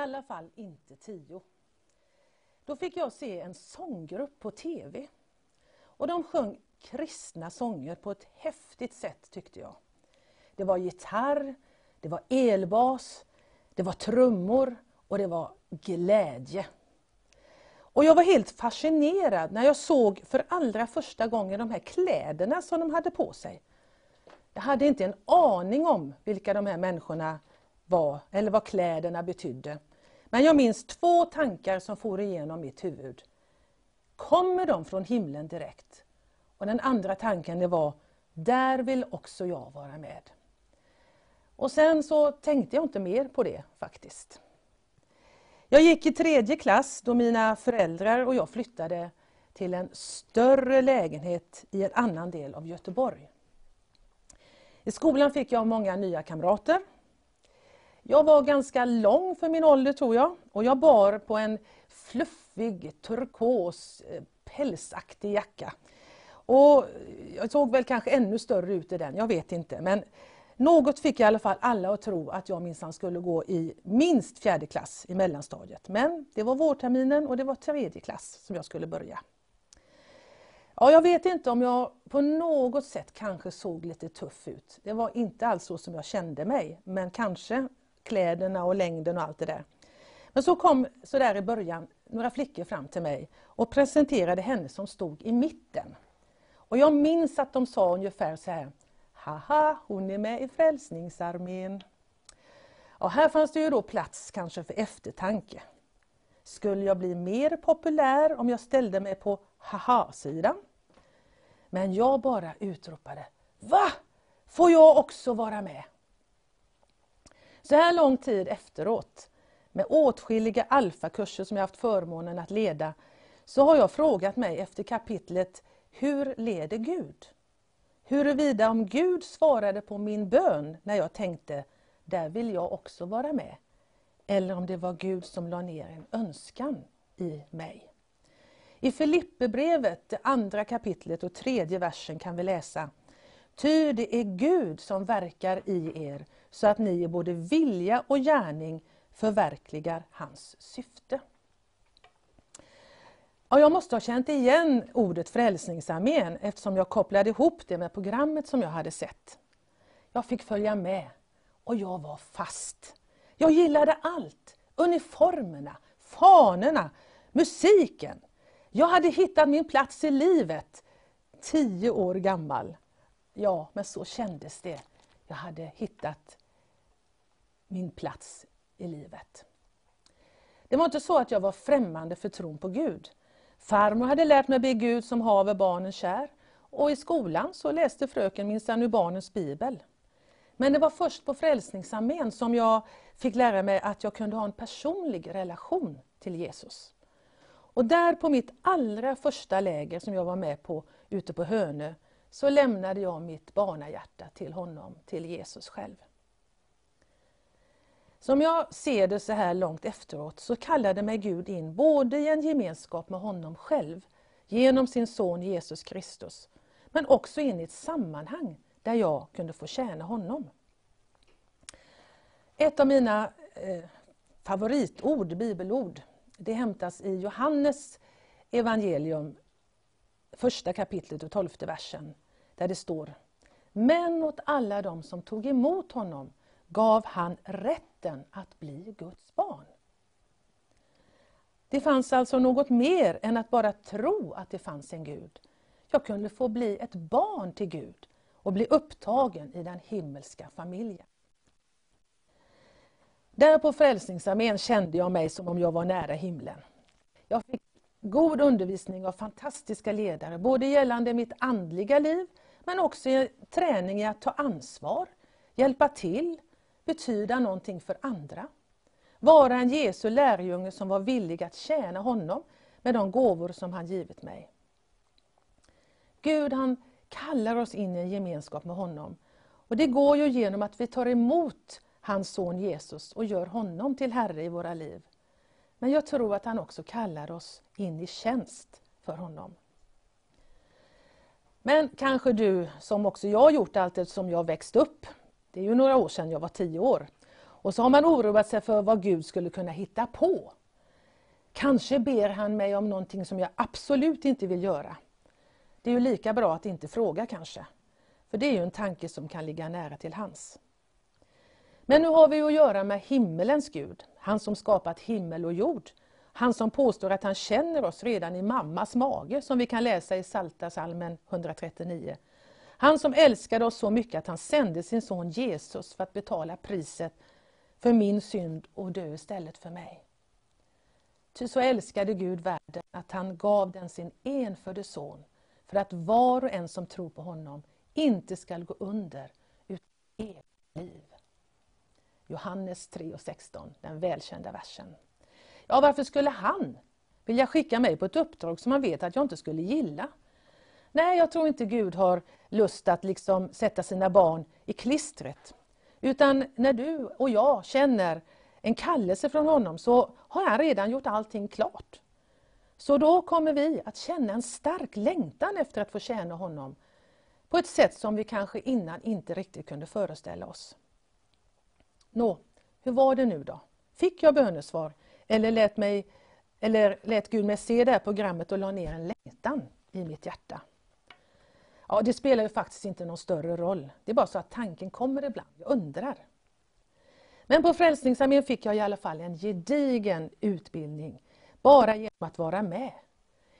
alla fall inte tio. Då fick jag se en sånggrupp på TV. Och de sjöng kristna sånger på ett häftigt sätt tyckte jag. Det var gitarr, det var elbas, det var trummor och det var glädje. Och jag var helt fascinerad när jag såg för allra första gången de här kläderna som de hade på sig. Jag hade inte en aning om vilka de här människorna var eller vad kläderna betydde. Men jag minns två tankar som for igenom mitt huvud. Kommer de från himlen direkt? Och den andra tanken det var, där vill också jag vara med. Och sen så tänkte jag inte mer på det faktiskt. Jag gick i tredje klass då mina föräldrar och jag flyttade till en större lägenhet i en annan del av Göteborg. I skolan fick jag många nya kamrater. Jag var ganska lång för min ålder tror jag och jag bar på en fluffig turkos eh, pälsaktig jacka. Och jag såg väl kanske ännu större ut i den, jag vet inte. Men något fick i alla fall alla att tro att jag minsann skulle gå i minst fjärde klass i mellanstadiet. Men det var vårterminen och det var tredje klass som jag skulle börja. Ja, jag vet inte om jag på något sätt kanske såg lite tuff ut. Det var inte alls så som jag kände mig, men kanske kläderna och längden och allt det där. Men så kom så där i början några flickor fram till mig och presenterade henne som stod i mitten. Och jag minns att de sa ungefär så här Haha, hon är med i Frälsningsarmén. Och här fanns det ju då plats kanske för eftertanke. Skulle jag bli mer populär om jag ställde mig på haha-sidan? Men jag bara utropade Va? Får jag också vara med? Så här lång tid efteråt, med åtskilliga alfakurser som jag haft förmånen att leda, så har jag frågat mig efter kapitlet Hur leder Gud? Huruvida om Gud svarade på min bön när jag tänkte, där vill jag också vara med. Eller om det var Gud som la ner en önskan i mig. I Filipperbrevet, det andra kapitlet och tredje versen kan vi läsa Ty det är Gud som verkar i er så att ni i både vilja och gärning förverkligar hans syfte. Ja, jag måste ha känt igen ordet Frälsningsarmén eftersom jag kopplade ihop det med programmet som jag hade sett. Jag fick följa med och jag var fast. Jag gillade allt. Uniformerna, fanorna, musiken. Jag hade hittat min plats i livet. Tio år gammal. Ja, men så kändes det. Jag hade hittat min plats i livet. Det var inte så att jag var främmande för tron på Gud. Farmor hade lärt mig be Gud som haver barnen kär. Och i skolan så läste fröken minsann ur barnens bibel. Men det var först på Frälsningsarmén som jag fick lära mig att jag kunde ha en personlig relation till Jesus. Och där på mitt allra första läger som jag var med på ute på Hönö, så lämnade jag mitt barnahjärta till honom, till Jesus själv. Som jag ser det så här långt efteråt så kallade mig Gud in både i en gemenskap med honom själv, genom sin son Jesus Kristus, men också in i ett sammanhang där jag kunde få tjäna honom. Ett av mina eh, favoritord, bibelord, det hämtas i Johannes evangelium, första kapitlet och tolfte versen, där det står Men åt alla dem som tog emot honom gav han rätten att bli Guds barn. Det fanns alltså något mer än att bara tro att det fanns en Gud. Jag kunde få bli ett barn till Gud och bli upptagen i den himmelska familjen. Där på Frälsningsarmén kände jag mig som om jag var nära himlen. Jag fick god undervisning av fantastiska ledare, både gällande mitt andliga liv, men också träning i att ta ansvar, hjälpa till, betyda någonting för andra. Vara en Jesu lärjunge som var villig att tjäna honom med de gåvor som han givit mig. Gud han kallar oss in i en gemenskap med honom. Och Det går ju genom att vi tar emot hans son Jesus och gör honom till Herre i våra liv. Men jag tror att han också kallar oss in i tjänst för honom. Men kanske du, som också jag gjort allt eftersom jag växt upp, det är ju några år sedan jag var tio år. Och så har man oroat sig för vad Gud skulle kunna hitta på. Kanske ber han mig om någonting som jag absolut inte vill göra. Det är ju lika bra att inte fråga kanske. För det är ju en tanke som kan ligga nära till hans. Men nu har vi att göra med himmelens Gud, han som skapat himmel och jord. Han som påstår att han känner oss redan i mammas mage, som vi kan läsa i Salta salmen 139. Han som älskade oss så mycket att han sände sin son Jesus för att betala priset för min synd och dö istället för mig. Ty så älskade Gud världen att han gav den sin enfödde son för att var och en som tror på honom inte skall gå under utan evigt liv. Johannes 3 och 16, den välkända versen. Ja, varför skulle han vilja skicka mig på ett uppdrag som han vet att jag inte skulle gilla? Nej, jag tror inte Gud har lust att liksom sätta sina barn i klistret. Utan när du och jag känner en kallelse från honom så har han redan gjort allting klart. Så då kommer vi att känna en stark längtan efter att få tjäna honom på ett sätt som vi kanske innan inte riktigt kunde föreställa oss. Nå, hur var det nu då? Fick jag bönesvar? Eller lät, mig, eller lät Gud mig se det här programmet och la ner en längtan i mitt hjärta? Ja, det spelar ju faktiskt inte någon större roll. Det är bara så att tanken kommer ibland. Jag undrar. Men på Frälsningsarmén fick jag i alla fall en gedigen utbildning, bara genom att vara med.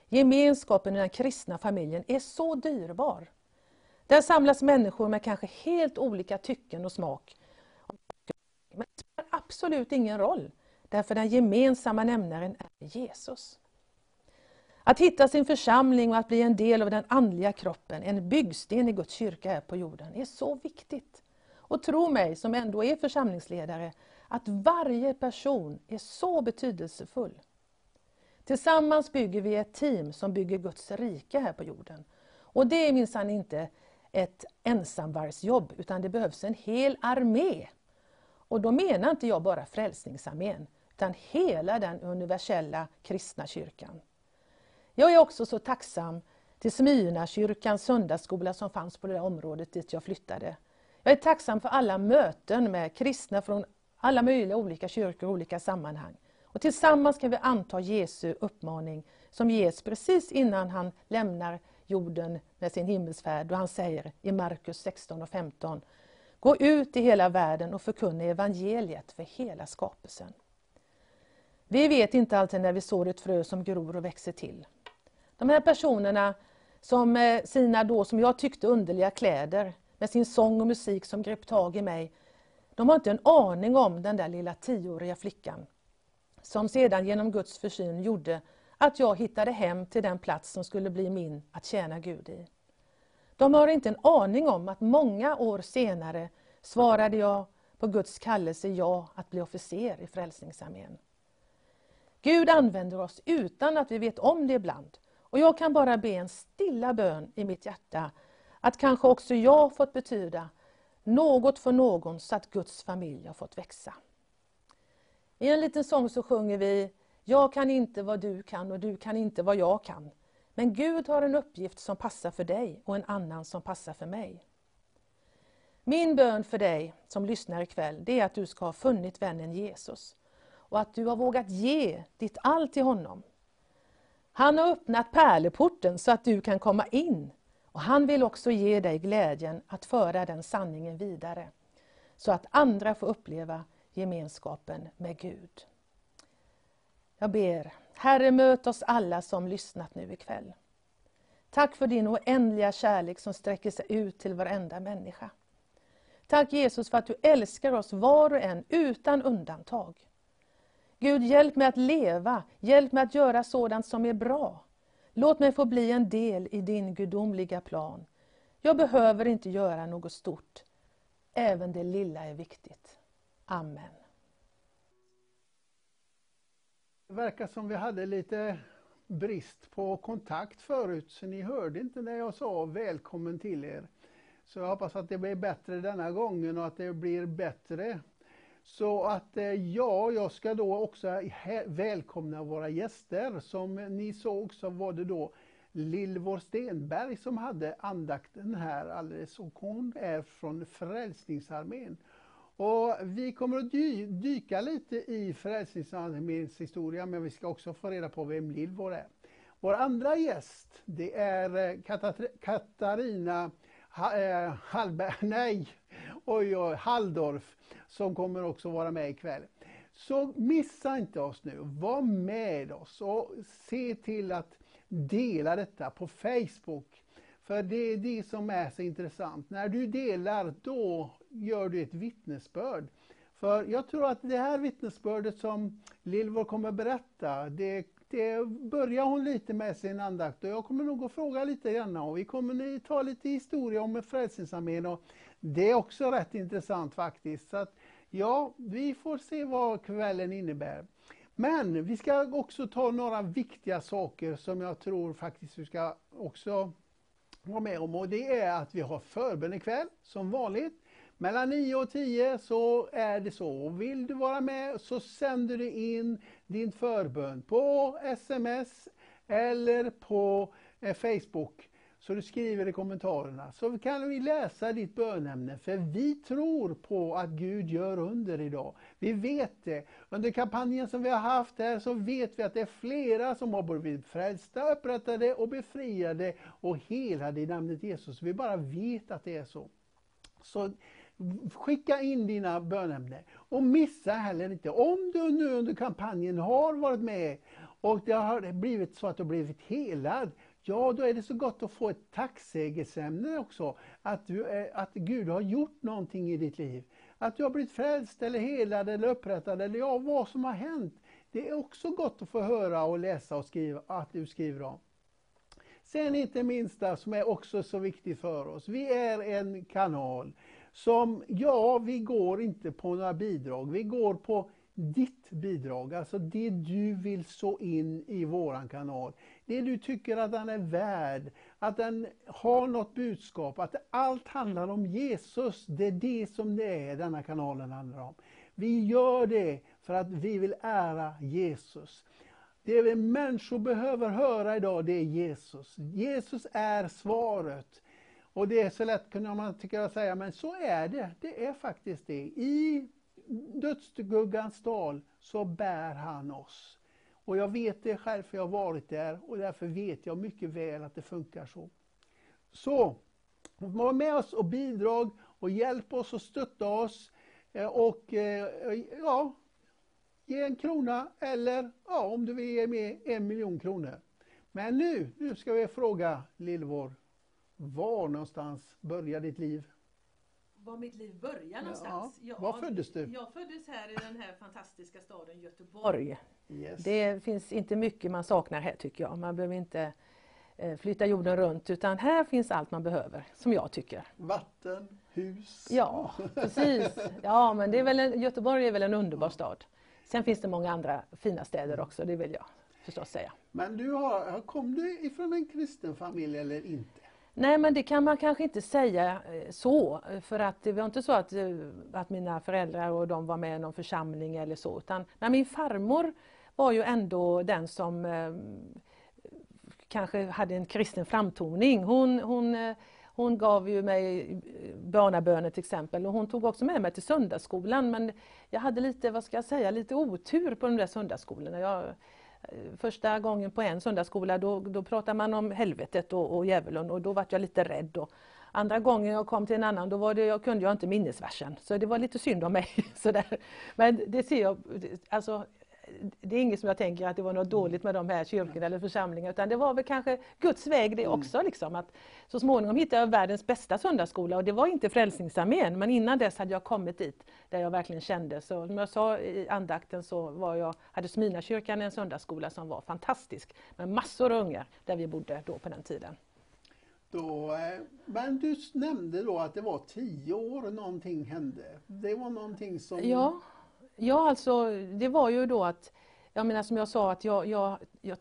Gemenskapen i den kristna familjen är så dyrbar. Där samlas människor med kanske helt olika tycken och smak. Men det spelar absolut ingen roll, därför den gemensamma nämnaren är Jesus. Att hitta sin församling och att bli en del av den andliga kroppen, en byggsten i Guds kyrka här på jorden, är så viktigt. Och tro mig, som ändå är församlingsledare, att varje person är så betydelsefull. Tillsammans bygger vi ett team som bygger Guds rike här på jorden. Och det är minsann inte ett ensamvargsjobb, utan det behövs en hel armé. Och då menar inte jag bara Frälsningsarmén, utan hela den universella kristna kyrkan. Jag är också så tacksam till Smyrna kyrkans söndagsskola som fanns på det där området dit jag flyttade. Jag är tacksam för alla möten med kristna från alla möjliga olika kyrkor och olika sammanhang. Och tillsammans kan vi anta Jesu uppmaning som ges precis innan han lämnar jorden med sin himmelsfärd. Då han säger i Markus 16 och 15 Gå ut i hela världen och förkunna evangeliet för hela skapelsen. Vi vet inte alltid när vi sår ett frö som gror och växer till. De här personerna som med sina då, som jag tyckte, underliga kläder, med sin sång och musik som grep tag i mig, de har inte en aning om den där lilla tioåriga flickan som sedan genom Guds försyn gjorde att jag hittade hem till den plats som skulle bli min att tjäna Gud i. De har inte en aning om att många år senare svarade jag på Guds kallelse ja att bli officer i Frälsningsarmén. Gud använder oss utan att vi vet om det ibland. Och jag kan bara be en stilla bön i mitt hjärta att kanske också jag fått betyda något för någon så att Guds familj har fått växa. I en liten sång så sjunger vi Jag kan inte vad du kan och du kan inte vad jag kan. Men Gud har en uppgift som passar för dig och en annan som passar för mig. Min bön för dig som lyssnar ikväll, det är att du ska ha funnit vännen Jesus och att du har vågat ge ditt allt till honom. Han har öppnat pärleporten så att du kan komma in och han vill också ge dig glädjen att föra den sanningen vidare så att andra får uppleva gemenskapen med Gud. Jag ber, Herre möt oss alla som lyssnat nu ikväll. Tack för din oändliga kärlek som sträcker sig ut till varenda människa. Tack Jesus för att du älskar oss var och en utan undantag. Gud, hjälp mig att leva, hjälp mig att göra sådant som är bra. Låt mig få bli en del i din gudomliga plan. Jag behöver inte göra något stort. Även det lilla är viktigt. Amen. Det verkar som vi hade lite brist på kontakt förut, så ni hörde inte när jag sa välkommen till er. Så jag hoppas att det blir bättre denna gången och att det blir bättre. Så att eh, ja, jag ska då också välkomna våra gäster. Som ni såg så var det då Lillvår Stenberg som hade andakten här alldeles och hon är från Frälsningsarmén. Och vi kommer att dy dyka lite i Frälsningsarméns historia men vi ska också få reda på vem Lillvor är. Vår andra gäst det är eh, Katarina eh, Hallberg, nej, oj, oj, Halldorf som kommer också vara med ikväll. Så missa inte oss nu, var med oss och se till att dela detta på Facebook. För det är det som är så intressant. När du delar, då gör du ett vittnesbörd. För jag tror att det här vittnesbördet som Lilvor kommer berätta, det, det börjar hon lite med sin andakt och jag kommer nog att fråga lite grann och vi kommer att ta lite historia om Frälsningsarmén och det är också rätt intressant faktiskt. Så att, ja, vi får se vad kvällen innebär. Men vi ska också ta några viktiga saker som jag tror faktiskt vi ska också vara med om. Och det är att vi har förbön ikväll som vanligt. Mellan 9 och 10 så är det så. Vill du vara med så sänder du in din förbön på sms eller på eh, Facebook. Så du skriver i kommentarerna så kan vi läsa ditt bönämne. För vi tror på att Gud gör under idag. Vi vet det. Under kampanjen som vi har haft här så vet vi att det är flera som har blivit frälsta, upprättade och befriade och helade i namnet Jesus. Vi bara vet att det är så. Så skicka in dina bönämnen. Och missa heller inte, om du nu under kampanjen har varit med och det har blivit så att du har blivit helad, Ja, då är det så gott att få ett tacksägelseämne också. Att, du, eh, att Gud har gjort någonting i ditt liv. Att du har blivit frälst eller helad eller upprättad eller ja, vad som har hänt. Det är också gott att få höra och läsa och skriva att du skriver om. Sen inte minsta som är också så viktigt för oss. Vi är en kanal som, ja, vi går inte på några bidrag. Vi går på ditt bidrag, alltså det du vill så in i våran kanal. Det du tycker att den är värd, att den har något budskap, att allt handlar om Jesus. Det är det som det är denna kanalen handlar om. Vi gör det för att vi vill ära Jesus. Det vi människor behöver höra idag, det är Jesus. Jesus är svaret. Och det är så lätt kunde man tycka säga, men så är det. Det är faktiskt det. I dödsguggans dal så bär han oss. Och jag vet det själv för jag har varit där och därför vet jag mycket väl att det funkar så. Så, var med oss och bidra och hjälp oss och stötta oss. Eh, och eh, ja, ge en krona eller ja, om du vill ge med en miljon kronor. Men nu, nu ska vi fråga Lillvår, var någonstans börjar ditt liv? var mitt liv började någonstans. Ja. Var föddes du? Jag föddes här i den här fantastiska staden Göteborg. Yes. Det finns inte mycket man saknar här tycker jag. Man behöver inte eh, flytta jorden runt utan här finns allt man behöver, som jag tycker. Vatten, hus. Ja, precis. Ja, men det är väl en, Göteborg är väl en underbar stad. Sen finns det många andra fina städer också, det vill jag förstås säga. Men du har, kom du ifrån en kristen familj eller inte? Nej men det kan man kanske inte säga eh, så, för att det var inte så att, eh, att mina föräldrar och de var med i någon församling eller så, utan när min farmor var ju ändå den som eh, kanske hade en kristen framtoning. Hon, hon, eh, hon gav ju mig eh, barnaböner till exempel och hon tog också med mig till söndagsskolan men jag hade lite, vad ska jag säga, lite otur på de där söndagsskolorna. Jag, eh, första gången på en söndagsskola då, då pratade man om helvetet och, och djävulen och då var jag lite rädd. Och andra gången jag kom till en annan då var det, jag kunde jag inte minnesversen så det var lite synd om mig. Sådär. Men det ser jag, alltså, det är inget som jag tänker att det var något dåligt med de här kyrkorna eller församlingarna utan det var väl kanske Guds väg det mm. också. Liksom, att så småningom hittade jag världens bästa söndagsskola och det var inte Frälsningsarmén men innan dess hade jag kommit dit där jag verkligen kände. Så som jag sa i andakten så var jag, hade Smyrnakyrkan en söndagsskola som var fantastisk med massor av ungar där vi bodde då på den tiden. Då, eh, men du nämnde då att det var tio år någonting hände. Det var någonting som... Ja, Ja, alltså det var ju då att jag menar som jag sa att jag, jag, jag,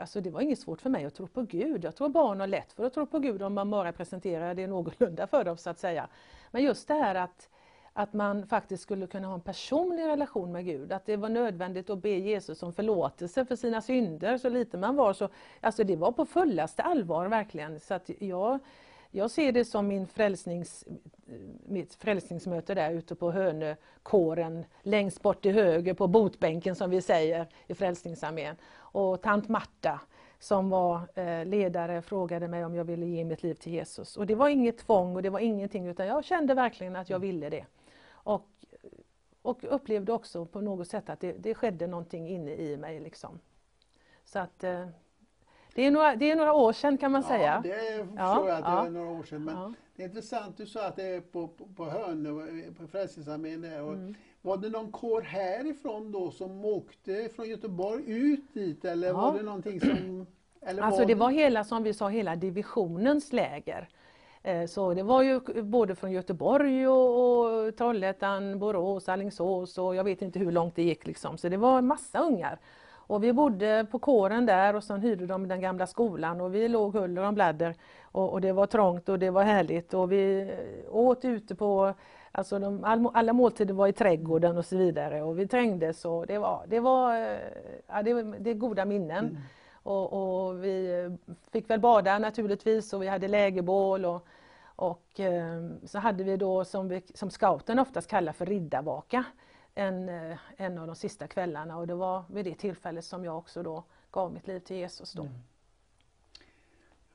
alltså det var inget svårt för mig att tro på Gud. Jag tror barn har lätt för att tro på Gud om man bara presenterar det någorlunda för dem så att säga. Men just det här att, att man faktiskt skulle kunna ha en personlig relation med Gud. Att det var nödvändigt att be Jesus om förlåtelse för sina synder, så lite man var. Så, alltså det var på fullaste allvar verkligen. Så att jag, jag ser det som min frälsnings, mitt frälsningsmöte där ute på Hönökåren, längst bort till höger på botbänken som vi säger i Frälsningsarmén. Och tant Marta som var eh, ledare frågade mig om jag ville ge mitt liv till Jesus. Och det var inget tvång och det var ingenting utan jag kände verkligen att jag ville det. Och, och upplevde också på något sätt att det, det skedde någonting inne i mig. Liksom. Så att eh, det är, några, det är några år sedan kan man ja, säga. Det förstår ja, jag att det ja. är några år sedan. Men ja. det är intressant, du sa att det är på, på, på Hönö, på Frälsningsarmén där. Och mm. Var det någon kår härifrån då som åkte från Göteborg ut dit eller var det någonting som... Eller alltså var det var hela, som vi sa, hela divisionens läger. Eh, så det var ju både från Göteborg och, och Trollhättan, Borås, Alingsås och jag vet inte hur långt det gick. Liksom. Så det var en massa ungar. Och vi bodde på kåren där och sen hyrde de den gamla skolan och vi låg huller om bladder. Och, och, det var trångt och det var härligt och vi åt ute på Alltså de, all, alla måltider var i trädgården och så vidare och vi trängdes och det var, det var, ja, det, det är goda minnen. Mm. Och, och, vi fick väl bada naturligtvis och vi hade lägerbål och, och eh, så hade vi då som, vi, som scouten oftast kallar för riddarvaka en, eh, en av de sista kvällarna och det var vid det tillfället som jag också då gav mitt liv till Jesus. Då. Mm.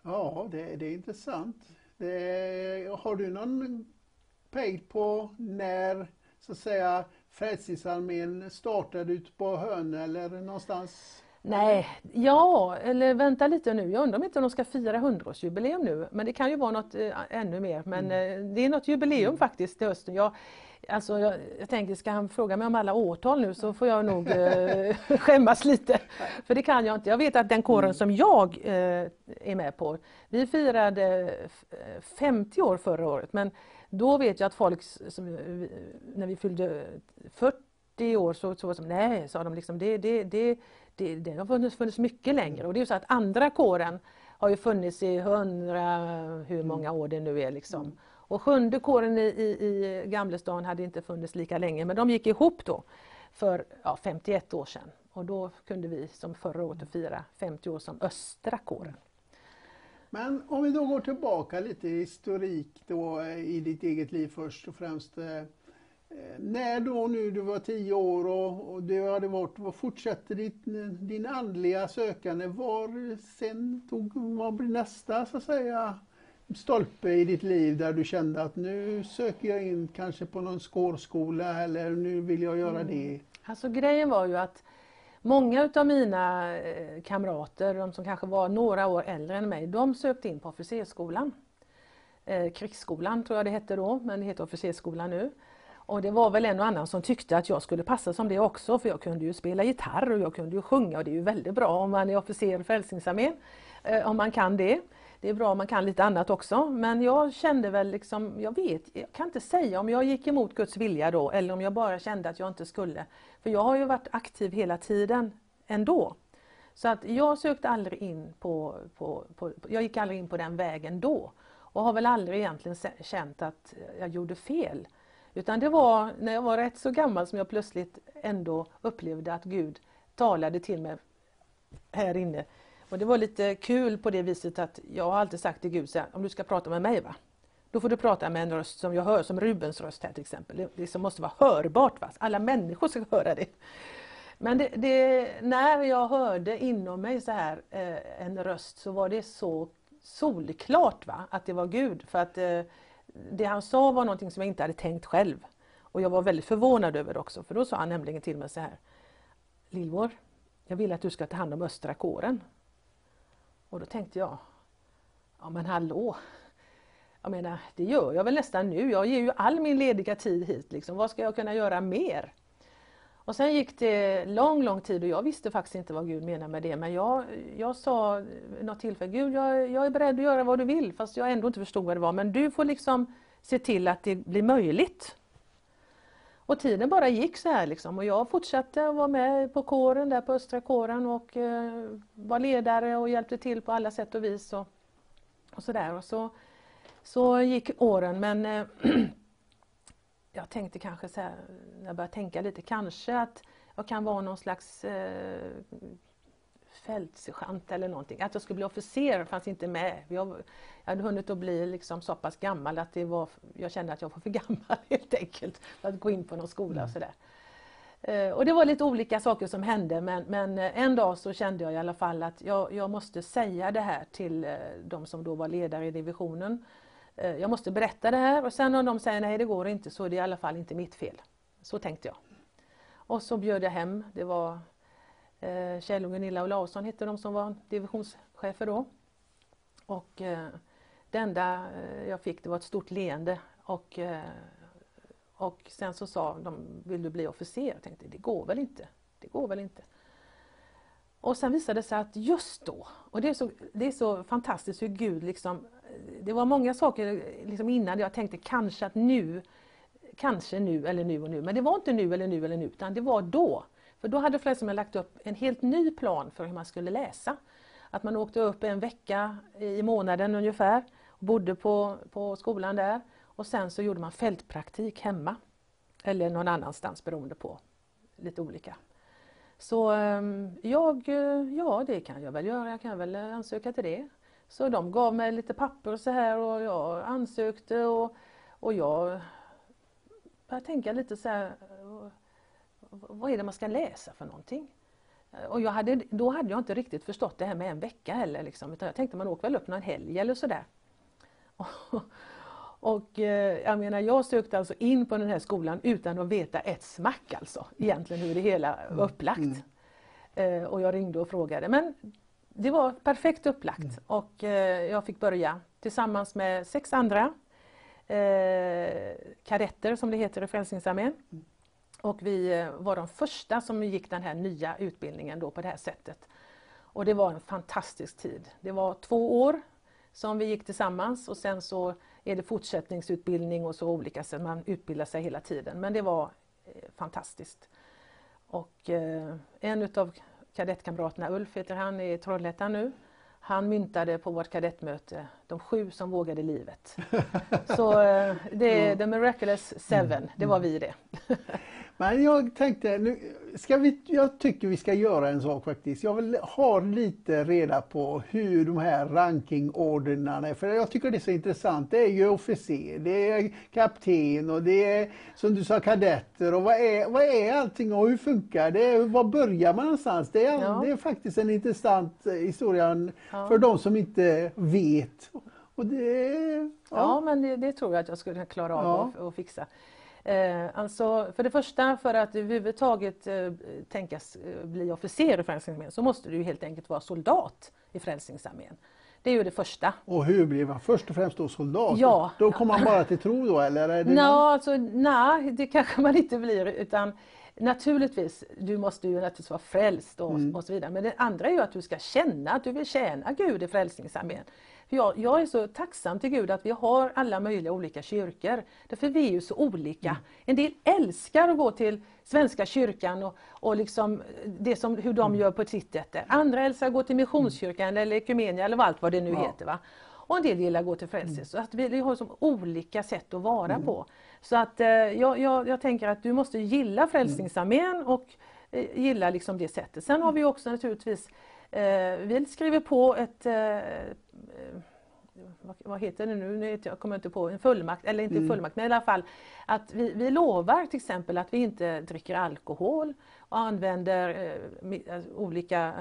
Ja, det, det, är intressant. Det, har du någon pejl på när så att säga Frälsningsarmén startade ute på Hönö eller någonstans? Nej, ja, eller vänta lite nu. Jag undrar om inte de ska fira 100-årsjubileum nu. Men det kan ju vara något äh, ännu mer. Men mm. äh, det är något jubileum mm. faktiskt till hösten. Jag, alltså, jag, jag, tänker, ska han fråga mig om alla årtal nu så får jag nog äh, skämmas lite. För det kan jag inte. Jag vet att den kåren mm. som jag är med på, vi firade 50 år förra året. Men då vet jag att folk, som, när vi fyllde 40 år så, så som, nej, sa de liksom, det, det, det, det, det har funnits, funnits mycket längre. Och det är så att andra kåren har ju funnits i hundra, hur många år det nu är liksom. Och sjunde kåren i, i, i Gamlestan hade inte funnits lika länge, men de gick ihop då för ja, 51 år sedan. Och då kunde vi som förra året fira 50 år som östra kåren. Men om vi då går tillbaka lite i historik då eh, i ditt eget liv först och främst. Eh, när då nu du var 10 år och, och du hade varit, vad fortsatte ditt, din andliga sökande? Var sen tog, vad blir nästa så att säga stolpe i ditt liv där du kände att nu söker jag in kanske på någon skårskola eller nu vill jag göra mm. det? Alltså grejen var ju att Många utav mina eh, kamrater, de som kanske var några år äldre än mig, de sökte in på officersskolan. Eh, krigsskolan tror jag det hette då, men det heter officersskolan nu. Och det var väl en och annan som tyckte att jag skulle passa som det också, för jag kunde ju spela gitarr och jag kunde ju sjunga och det är ju väldigt bra om man är officer i Frälsningsarmén, eh, om man kan det. Det är bra om man kan lite annat också, men jag kände väl liksom, jag vet, jag kan inte säga om jag gick emot Guds vilja då eller om jag bara kände att jag inte skulle. För jag har ju varit aktiv hela tiden ändå. Så att jag sökte aldrig in på, på, på, jag gick aldrig in på den vägen då. Och har väl aldrig egentligen känt att jag gjorde fel. Utan det var när jag var rätt så gammal som jag plötsligt ändå upplevde att Gud talade till mig här inne. Och det var lite kul på det viset att jag har alltid sagt till Gud, så här, om du ska prata med mig va, då får du prata med en röst som jag hör, som Rubens röst här till exempel. Det liksom måste vara hörbart, va? alla människor ska höra det. Men det, det, när jag hörde inom mig så här eh, en röst så var det så solklart va? att det var Gud. För att eh, det han sa var någonting som jag inte hade tänkt själv. Och jag var väldigt förvånad över det också, för då sa han nämligen till mig så här. Lilvor, jag vill att du ska ta hand om östra kåren. Och då tänkte jag, ja men hallå, jag menar, det gör jag väl nästan nu. Jag ger ju all min lediga tid hit. Liksom. Vad ska jag kunna göra mer? Och sen gick det lång, lång tid och jag visste faktiskt inte vad Gud menade med det. Men jag, jag sa något tillfälle, Gud jag, jag är beredd att göra vad du vill fast jag ändå inte förstod vad det var. Men du får liksom se till att det blir möjligt. Och tiden bara gick så här liksom och jag fortsatte att vara med på kåren där på Östra kåren och eh, var ledare och hjälpte till på alla sätt och vis. Och, och så där. Och så så gick åren men eh, jag tänkte kanske så här, när jag började tänka lite, kanske att jag kan vara någon slags eh, fältsergeant eller någonting. Att jag skulle bli officer fanns inte med. Jag, hade hunnit att bli liksom så pass gammal att det var, jag kände att jag var för gammal helt enkelt för att gå in på någon skola och mm. sådär. Eh, och det var lite olika saker som hände men, men eh, en dag så kände jag i alla fall att jag, jag måste säga det här till eh, de som då var ledare i divisionen. Jag måste berätta det här och sen om de säger nej det går inte så är det i alla fall inte mitt fel. Så tänkte jag. Och så bjöd jag hem, det var Eh, Kjell och Gunilla Olausson hette de som var divisionschefer då. Och eh, det enda eh, jag fick det var ett stort leende och och sen så sa de, vill du bli officer? Jag tänkte, det går väl inte. Det går väl inte. Och sen visade det sig att just då, och det är så, det är så fantastiskt hur Gud liksom, det var många saker liksom innan jag tänkte kanske att nu, kanske nu eller nu och nu, men det var inte nu eller nu eller nu, utan det var då. För då hade Frälsningsarmén lagt upp en helt ny plan för hur man skulle läsa. Att man åkte upp en vecka i månaden ungefär, och bodde på, på skolan där och sen så gjorde man fältpraktik hemma eller någon annanstans beroende på lite olika. Så ehm, jag, eh, ja det kan jag väl göra, jag kan väl ansöka till det. Så de gav mig lite papper och så här och jag ansökte och, och jag började tänka lite så här, vad är det man ska läsa för någonting? Och jag hade, då hade jag inte riktigt förstått det här med en vecka heller. Liksom, utan jag tänkte man åker väl upp någon helg eller sådär. Och eh, jag menar, jag sökte alltså in på den här skolan utan att veta ett smack alltså, egentligen hur det hela var mm. upplagt. Mm. Eh, och jag ringde och frågade, men det var perfekt upplagt mm. och eh, jag fick börja tillsammans med sex andra eh, kadetter som det heter i Frälsningsarmén. Mm. Och vi eh, var de första som gick den här nya utbildningen då på det här sättet. Och det var en fantastisk tid. Det var två år som vi gick tillsammans och sen så är det fortsättningsutbildning och så olika så man utbildar sig hela tiden. Men det var eh, fantastiskt. Och eh, en utav kadettkamraterna, Ulf heter han, är i Trollhättan nu. Han myntade på vårt kadettmöte de sju som vågade livet. Så eh, det är The Miraculous Seven, det var vi det. Men jag tänkte, nu ska vi, jag tycker vi ska göra en sak faktiskt. Jag vill ha lite reda på hur de här rankingordnarna är. För jag tycker det är så intressant. Det är ju officer, det är kapten och det är som du sa kadetter. Och vad är, vad är allting och hur funkar det? Var börjar man någonstans? Det är, ja. det är faktiskt en intressant eh, historia ja. för de som inte vet. Och det, ja. ja men det, det, tror jag att jag skulle klara av att fixa. Eh, alltså för det första, för att överhuvudtaget eh, tänkas eh, bli officer i Frälsningsarmén så måste du helt enkelt vara soldat i Frälsningsarmén. Det är ju det första. Och hur blir man först och främst då soldat? Ja. Då kommer man bara till tro då eller? Är det Nå, alltså, nej, det kanske man inte blir utan Naturligtvis, du måste ju naturligtvis vara frälst och, mm. och så vidare. Men det andra är ju att du ska känna att du vill tjäna Gud i Frälsningsarmén. För jag, jag, är så tacksam till Gud att vi har alla möjliga olika kyrkor. Därför vi är ju så olika. Mm. En del älskar att gå till Svenska kyrkan och, och liksom det som, hur de mm. gör på sitt sätt. Andra älskar att gå till Missionskyrkan mm. eller Ekumenia eller allt vad det nu ja. heter. Va? Och en del gillar att gå till. Mm. Så att vi, har som olika sätt att vara mm. på. Så att eh, jag, jag, jag, tänker att du måste gilla Frälsningsarmén och eh, gilla liksom det sättet. Sen har vi också naturligtvis vi skriver på ett eh, vad, heter det nu, nu jag kommer inte på, en fullmakt, eller inte mm. fullmakt, men i alla fall att vi, vi lovar till exempel att vi inte dricker alkohol och använder eh, olika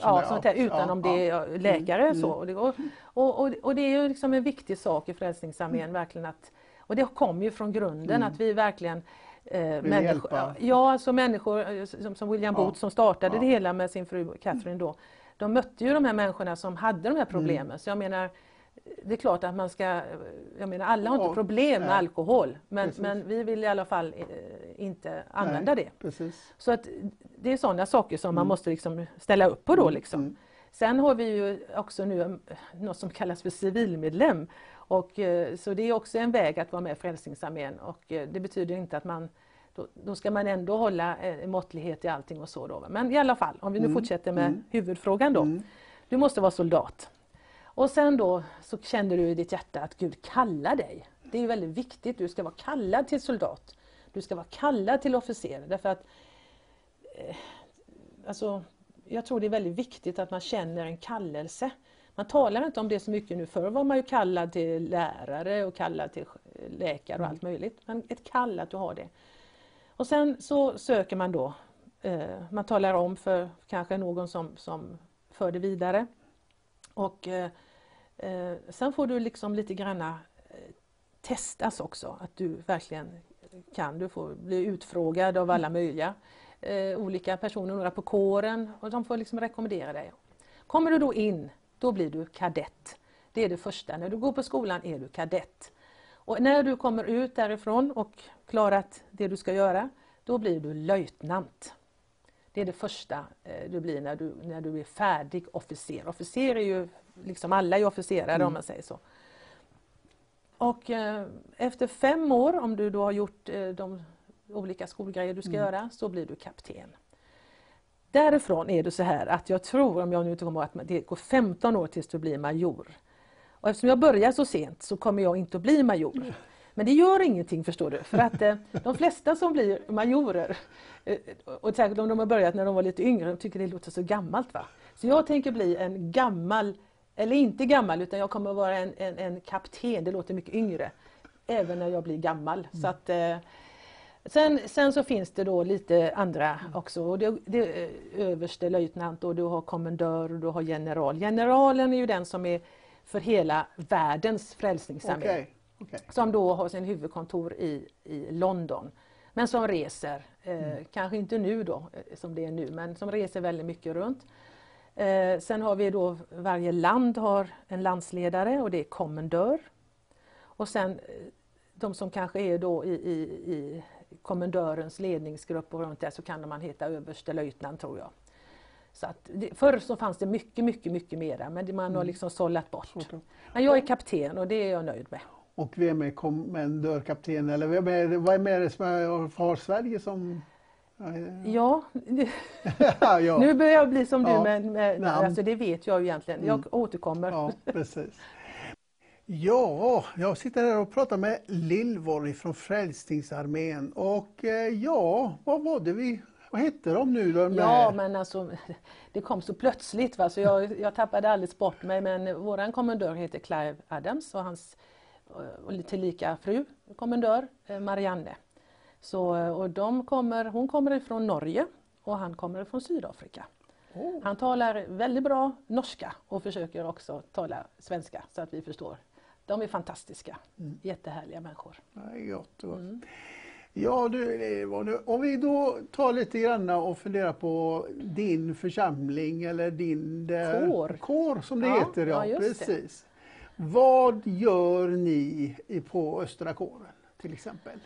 ja, sånt här, utan om det är läkare. Mm. Så. Och, det, och, och, och, det är ju liksom en viktig sak i Frälsningsarmén, mm. verkligen att, och det kommer ju från grunden mm. att vi verkligen Eh, människor, ja, alltså människor eh, som, som William Booth som startade det hela med sin fru Catherine då de mötte ju de här människorna som hade de här problemen. Mm. Så jag menar, det är klart att man ska, jag menar alla har inte problem med nej. alkohol men, men vi vill i alla fall eh, inte använda nej, det. Precis. Så att det är sådana saker som mm. man måste liksom ställa upp på då. Mm, liksom. Mm. Sen har vi ju också nu eh, något som kallas för civilmedlem. Och, eh, så det är också en väg att vara med i Frälsningsarmén och det betyder inte att man då, då, ska man ändå hålla eh, måttlighet i allting och så. Då. Men i alla fall, om vi nu mm. fortsätter med mm. huvudfrågan då. Mm. Du måste vara soldat. Och sen då så kände du i ditt hjärta att Gud kallar dig Det är väldigt viktigt, du ska vara kallad till soldat. Du ska vara kallad till officer därför att eh, alltså, jag tror det är väldigt viktigt att man känner en kallelse. Man talar inte om det så mycket nu. Förr var man ju kallad till lärare och kallad till läkare och allt möjligt. Men ett kall att du har det. Och sen så söker man då. Eh, man talar om för kanske någon som, som för det vidare. Och eh, eh sen får du liksom lite granna testas också, att du verkligen kan. Du får bli utfrågad av alla möjliga olika personer, några på kåren och de får liksom rekommendera dig. Kommer du då in, då blir du kadett. Det är det första. När du går på skolan är du kadett. Och när du kommer ut därifrån och klarat det du ska göra, då blir du löjtnant. Det är det första eh, du blir när du, när du är färdig officer. Officer är ju, liksom alla är officerare mm. om man säger så. Och eh, efter fem år, om du då har gjort eh, de olika skolgrejer du ska mm. göra, så blir du kapten. Därifrån är det så här att jag tror, om jag nu inte kommer ihåg, att det går 15 år tills du blir major. Och eftersom jag börjar så sent så kommer jag inte att bli major. Men det gör ingenting förstår du, för att eh, de flesta som blir majorer, eh, och särskilt om de har börjat när de var lite yngre, de tycker det låter så gammalt. va. Så jag tänker bli en gammal, eller inte gammal, utan jag kommer att vara en, en, en kapten, det låter mycket yngre, även när jag blir gammal. Mm. Så att, eh, Sen, sen så finns det då lite andra också. Och det, det, överste löjtnant och du har kommendör och du har general. Generalen är ju den som är för hela världens frälsningsarmé. Okay. Okay. Som då har sin huvudkontor i, i London. Men som reser, eh, mm. kanske inte nu då eh, som det är nu, men som reser väldigt mycket runt. Eh, sen har vi då, varje land har en landsledare och det är kommendör. Och sen eh, de som kanske är då i, i, i kommendörens ledningsgrupp och runt där så kan man heta överstelöjtnant tror jag. Så att det, förr så fanns det mycket, mycket, mycket mera men man har mm. liksom sållat bort. Men jag är kapten och det är jag nöjd med. Och vem är kommendörkapten eller vem är, vad är det som har Sverige som Ja, ja. nu börjar jag bli som du ja. men, men alltså det vet jag ju egentligen. Jag mm. återkommer. Ja, precis. Ja, jag sitter här och pratar med Lillborg från Frälsningsarmén och eh, ja, vad var det vi vad hette de nu då? Ja men alltså det kom så plötsligt va? så jag, jag tappade alldeles bort mig men våran kommendör heter Clive Adams och hans och tillika fru kommendör eh, Marianne. Så, och de kommer, hon kommer ifrån Norge och han kommer ifrån Sydafrika. Oh. Han talar väldigt bra norska och försöker också tala svenska så att vi förstår de är fantastiska, mm. jättehärliga människor. Ja, gott, gott. Mm. Ja, du, om vi då tar lite grann och funderar på din församling eller din där, kår. kår som det ja, heter. Ja, ja precis. Det. Vad gör ni på Östra kåren till exempel?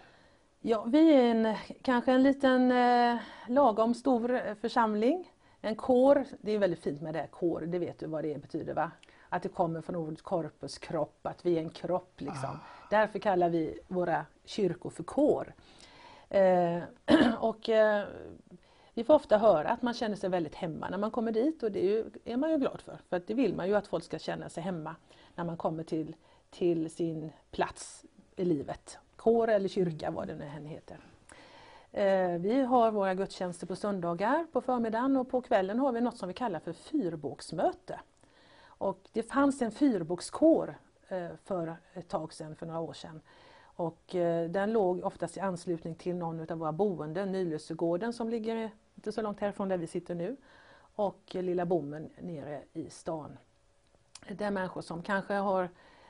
Ja, vi är en, kanske en liten eh, lagom stor församling. En kår, det är väldigt fint med det, kår, det vet du vad det betyder va? Att det kommer från ordet corpus, kropp, att vi är en kropp. Liksom. Ah. Därför kallar vi våra kyrkor för kår. Eh, och eh, vi får ofta höra att man känner sig väldigt hemma när man kommer dit och det är, ju, är man ju glad för. För det vill man ju att folk ska känna sig hemma när man kommer till, till sin plats i livet. Kår eller kyrka, vad det nu än heter. Eh, vi har våra gudstjänster på söndagar på förmiddagen och på kvällen har vi något som vi kallar för fyrbåksmöte. Och det fanns en fyrbokskår eh, för ett tag sedan, för några år sedan. Och eh, den låg oftast i anslutning till någon av våra boenden, Nylösegården som ligger inte så långt härifrån där vi sitter nu och Lilla Bommen nere i stan. Där människor som kanske har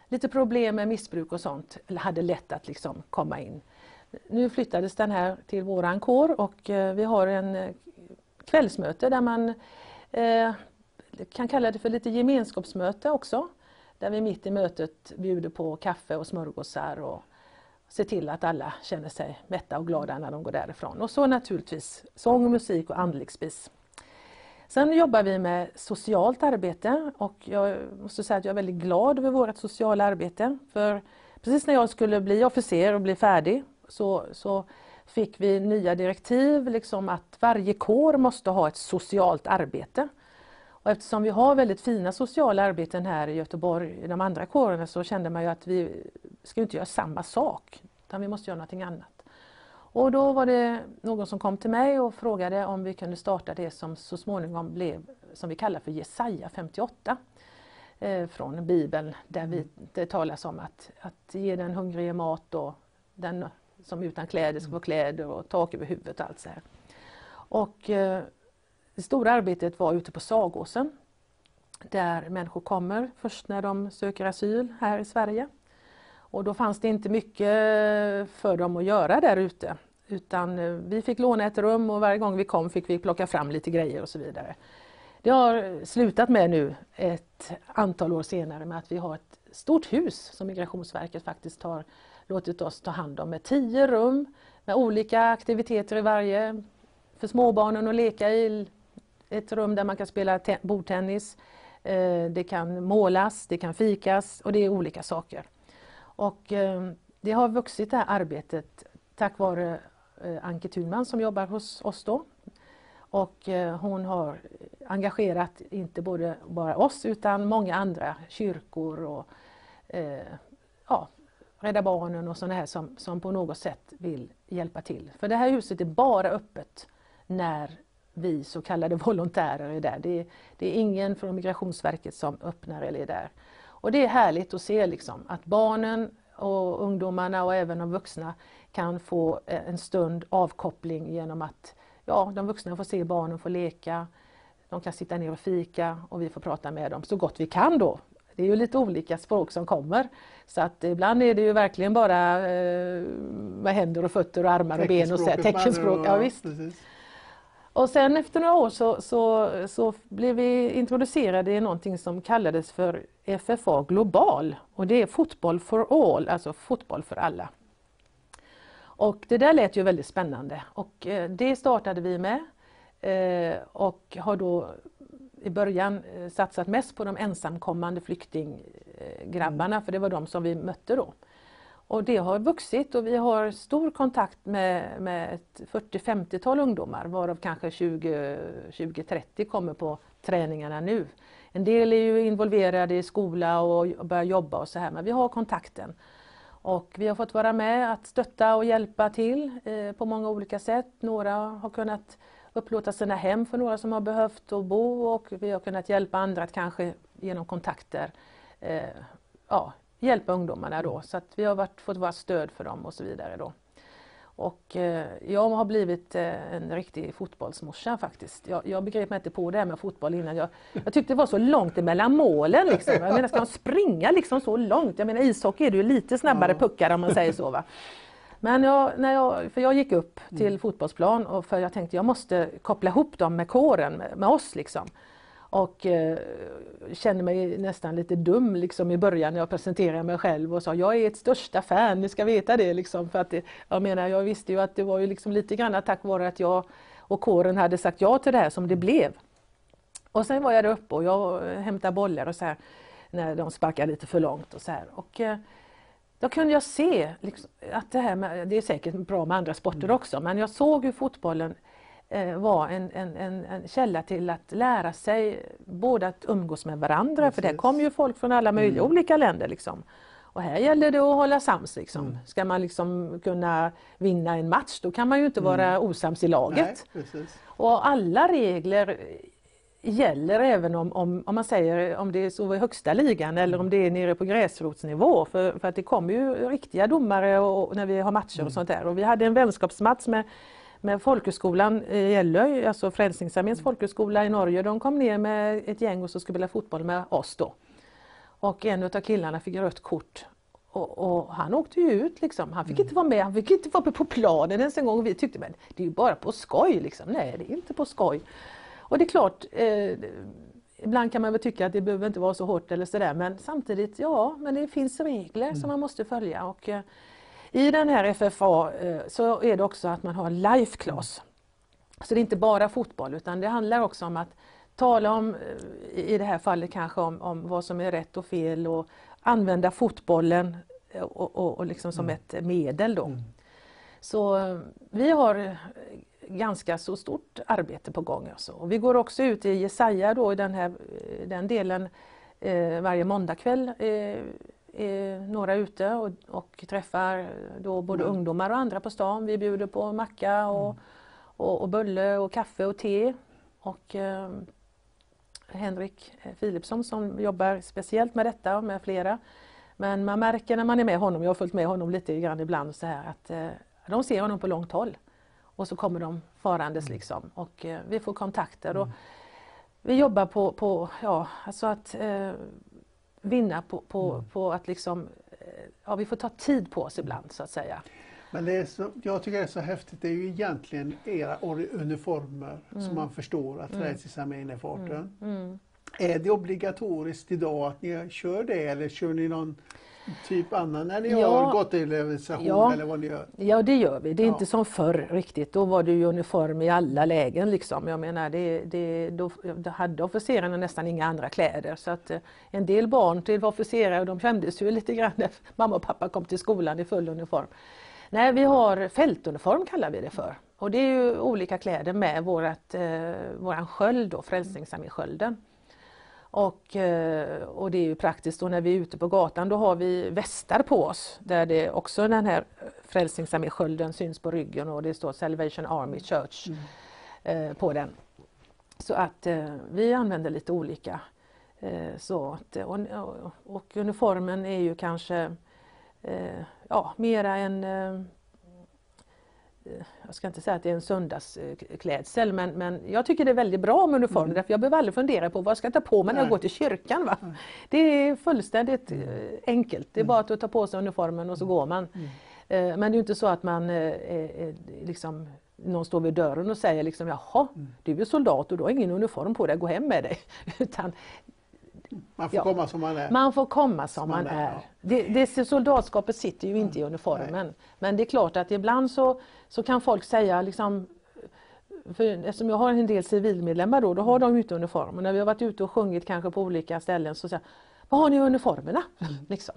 lite problem med missbruk och sånt, hade lätt att liksom komma in. Nu flyttades den här till våran kår och eh, vi har en kvällsmöte där man kan kalla det för lite gemenskapsmöte också. Där vi mitt i mötet bjuder på kaffe och smörgåsar och ser till att alla känner sig mätta och glada när de går därifrån. Och så naturligtvis sång, musik och andlig spis. Sen jobbar vi med socialt arbete och jag måste säga att jag är väldigt glad över vårt sociala arbete. För precis när jag skulle bli officer och bli färdig så, så fick vi nya direktiv, liksom att varje kår måste ha ett socialt arbete. Och eftersom vi har väldigt fina sociala arbeten här i Göteborg, i de andra kårerna, så kände man ju att vi ska inte göra samma sak, utan vi måste göra någonting annat. Och då var det någon som kom till mig och frågade om vi kunde starta det som så småningom blev, som vi kallar för Jesaja 58 eh, från Bibeln där vi, det talas om att, att ge den hungrige mat och den som utan kläder ska få kläder och tak över huvudet och allt så här. Och eh, det stora arbetet var ute på Sagåsen där människor kommer först när de söker asyl här i Sverige. Och då fanns det inte mycket för dem att göra där ute. Utan eh, vi fick låna ett rum och varje gång vi kom fick vi plocka fram lite grejer och så vidare. Det har slutat med nu ett antal år senare med att vi har ett stort hus som Migrationsverket faktiskt har låtit oss ta hand om med tio rum med olika aktiviteter i varje. För småbarnen att leka i, ett rum där man kan spela bordtennis, eh, det kan målas, det kan fikas och det är olika saker. Och eh, det har vuxit det här arbetet tack vare eh, Anke Thunman som jobbar hos oss då. Och hon har engagerat inte både bara oss utan många andra kyrkor och ja, Rädda Barnen och sådana här som, som på något sätt vill hjälpa till. För det här huset är bara öppet när vi så kallade volontärer är där. Det är, det är ingen från Migrationsverket som öppnar eller är där. Och det är härligt att se liksom, att barnen och ungdomarna och även de vuxna kan få eh, en stund avkoppling genom att ja, de vuxna får se barnen få leka, de kan sitta ner och fika och vi får prata med dem så gott vi kan då. Det är ju lite olika språk som kommer. Så att ibland är det ju verkligen bara eh, med händer och fötter och armar och ben och så, teckenspråk. Ja, visst. Precis. Och sen efter några år så, så, så blev vi introducerade i någonting som kallades för FFA Global och det är Fotboll for all, alltså fotboll för alla. Och det där lät ju väldigt spännande och eh, det startade vi med eh, och har då i början eh, satsat mest på de ensamkommande flyktinggrabbarna för det var de som vi mötte då. Och det har vuxit och vi har stor kontakt med, med ett 40-50-tal ungdomar varav kanske 20-30 kommer på träningarna nu. En del är ju involverade i skola och börjar jobba och så här men vi har kontakten. Och vi har fått vara med att stötta och hjälpa till eh, på många olika sätt. Några har kunnat upplåta sina hem för några som har behövt att bo och vi har kunnat hjälpa andra att kanske genom kontakter eh, ja, hjälpa ungdomarna då. Så att vi har varit, fått vara stöd för dem och så vidare då. Och eh, jag har blivit eh, en riktig fotbollsmorsa faktiskt. Jag, jag begrep mig inte på det här med fotboll innan. Jag, jag tyckte det var så långt emellan målen. Liksom. Jag menar, ska man springa liksom så långt? Jag menar ishockey är det ju lite snabbare puckar om man säger så. Va? Men jag, när jag, för jag gick upp till mm. fotbollsplan och för jag tänkte jag måste koppla ihop dem med kåren, med, med oss liksom. Och eh, kände mig nästan lite dum liksom i början när jag presenterade mig själv och sa jag är ert största fan, ni ska veta det. Liksom, för att det, jag menar, jag visste ju att det var ju liksom lite grann tack vare att jag och kåren hade sagt ja till det här som det blev. Och sen var jag där uppe och jag hämtade bollar och så här när de sparkade lite för långt och så här. Och, eh, då kunde jag se liksom, att det här med, det är säkert bra med andra sporter mm. också, men jag såg hur fotbollen var en, en, en, en, källa till att lära sig både att umgås med varandra, Precis. för det kom ju folk från alla möjliga mm. olika länder. Liksom. Och här gäller det att hålla sams. Liksom. Mm. Ska man liksom kunna vinna en match då kan man ju inte mm. vara osams i laget. Nej, och alla regler gäller även om, om, om man säger om det är så i högsta ligan eller om det är nere på gräsrotsnivå. För, för att det kommer ju riktiga domare och, när vi har matcher och mm. sånt där. Och vi hade en vänskapsmatch med, med folkhögskolan i Gällö, alltså Frälsningsarméns folkhögskola i Norge. De kom ner med ett gäng och så skulle spela fotboll med oss då. Och en av killarna fick rött kort och, och, han åkte ju ut liksom. Han fick mm. inte vara med, han fick inte vara på planen ens en gång. Och vi tyckte men det är ju bara på skoj liksom. Nej det är inte på skoj. Och det är klart, eh, ibland kan man väl tycka att det behöver inte vara så hårt eller sådär men samtidigt, ja, men det finns regler mm. som man måste följa. Och, eh, I den här FFA eh, så är det också att man har life class. Så det är inte bara fotboll utan det handlar också om att tala om, eh, i det här fallet kanske om, om vad som är rätt och fel och använda fotbollen eh, och, och, och liksom som mm. ett medel då. Mm. Så vi har ganska så stort arbete på gång. Alltså. Och vi går också ut i Jesaja då i den, här, den delen eh, varje måndagkväll eh, är några ute och, och träffar då både Mm. ungdomar och andra på stan. Vi bjuder på macka och, Mm. och, och bulle och kaffe och te. Och eh, Henrik Philipsson som jobbar speciellt med detta och med flera. Men man märker när man är med honom, jag har följt med honom lite grann ibland så här att eh, de ser honom på långt håll. Och så kommer de farandes liksom och eh, vi får kontakter. Och vi jobbar på, på ja, alltså att eh, vinna på, på, på att liksom, eh, ja vi får ta tid på oss ibland så att säga. Men det är så, jag tycker det är så häftigt, det är ju egentligen era or- uniformer som man förstår att Frälsningsarmén är farten. Mm. Är det obligatoriskt idag att ni kör det eller kör ni någon typ annan när ni Ja. har gatuorganisation Ja. eller vad ni gör? Ja det gör vi, det är Ja. inte som förr riktigt. Då var det ju uniform i alla lägen liksom. Jag menar det, det, då, då hade officerarna nästan inga andra kläder. Så att eh, en del barn till officerare de kändes ju lite grann när mamma och pappa kom till skolan i full uniform. Nej vi har fältuniform kallar vi det för. Och det är ju olika kläder med vårat, eh, våran sköld då, Frälsningsarméskölden. Och, eh, och det är ju praktiskt då när vi är ute på gatan, då har vi västar på oss där det också den här Frälsningsarméskölden syns på ryggen och det står Salvation Army Church eh, på den. Så att eh, vi använder lite olika. Eh, så att, och, och, och uniformen är ju kanske eh, ja, mera en eh, jag ska inte säga att det är en söndagsklädsel men, men jag tycker det är väldigt bra med uniform därför jag behöver aldrig fundera på vad jag ska ta på mig när jag går till kyrkan. Va? Det är fullständigt eh, enkelt, det är bara att ta på sig uniformen och så går man. Eh, Men det är inte så att man eh, liksom någon står vid dörren och säger liksom jaha, du är soldat och du har ingen uniform på dig, gå hem med dig. Utan Man får Ja. komma som man är. man får komma som man man är, är. ja. Det, det soldatskapet sitter ju inte i uniformen. Men det är klart att ibland så, så kan folk säga liksom för eftersom jag har en del civilmedlemmar då, då har de ute uniform. Och när vi har varit ute och sjungit kanske på olika ställen så säger Vad har ni uniformerna? Liksom.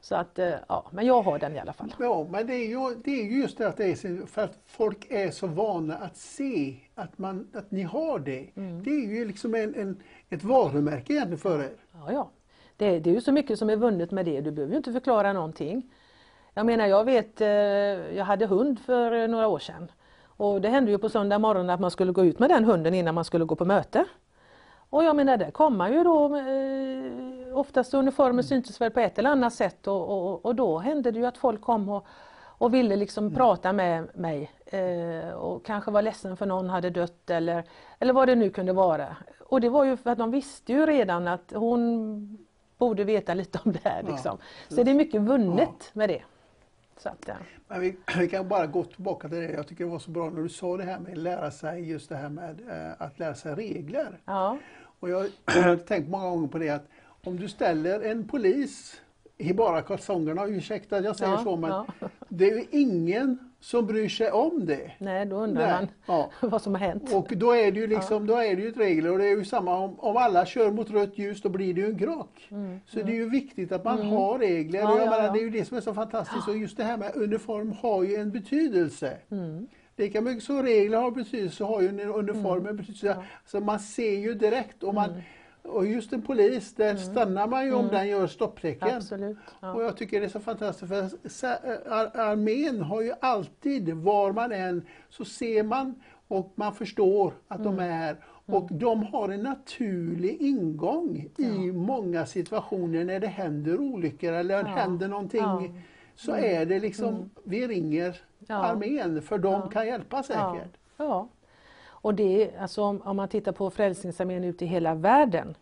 Så att, eh, ja, men jag har den i alla fall. Ja, men det är ju, det är ju just det att det är för att folk är så vana att se att, man, att ni har det. Mm. Det är ju liksom en, en, ett varumärke egentligen för er. Ja, ja. Det, det är ju så mycket som är vunnet med det. Du behöver ju inte förklara någonting. Jag menar, jag vet, eh, jag hade hund för eh, några år sedan. Och det hände ju på söndag morgon att man skulle gå ut med den hunden innan man skulle gå på möte. Och jag menar, där kom man ju då, eh, oftast uniformen syntes väl på ett eller annat sätt och, och, och då hände det ju att folk kom och, och ville liksom prata med mig eh, och kanske var ledsen för någon hade dött eller, eller vad det nu kunde vara. Och det var ju för att de visste ju redan att hon borde veta lite om det här. Ja. Liksom. Så det är mycket vunnet med det. Så att, ja. Men vi, vi kan bara gå tillbaka till det. Jag tycker det var så bra när du sa det här med att lära sig just det här med eh, att lära sig regler. Ja. Och jag har tänkt många gånger på det att om du ställer en polis i bara kalsongerna, ursäkta att jag säger Ja, så, men ja. det är ju ingen som bryr sig om det. Nej, då undrar Nej, man ja. vad som har hänt. Och då är det ju liksom, då är det ju ett regler och det är ju samma om, om alla kör mot rött ljus då blir det ju en krock. Så det är ju viktigt att man har regler Mm, Ja, och jag ja, menar, ja. det är ju det som är så fantastiskt och just det här med uniform har ju en betydelse. Mm. Lika mycket som regler har betydelse så har ju en uniform Mm. betydelse. Så man ser ju direkt och man och just en polis, där stannar man ju om den gör stopptecken. Mm. Absolut. Och Ja. jag tycker det är så fantastiskt för ar- armén har ju alltid, var man än, så ser man och man förstår att de Mm. är och de har en naturlig ingång i många situationer när det händer olyckor eller Ja. händer någonting. Ja. Mm. Så är det liksom, vi ringer Ja. armén för de Ja. kan hjälpa Ja. säkert. ja. Och det alltså, om, om man tittar på Frälsningsarmén ute i hela världen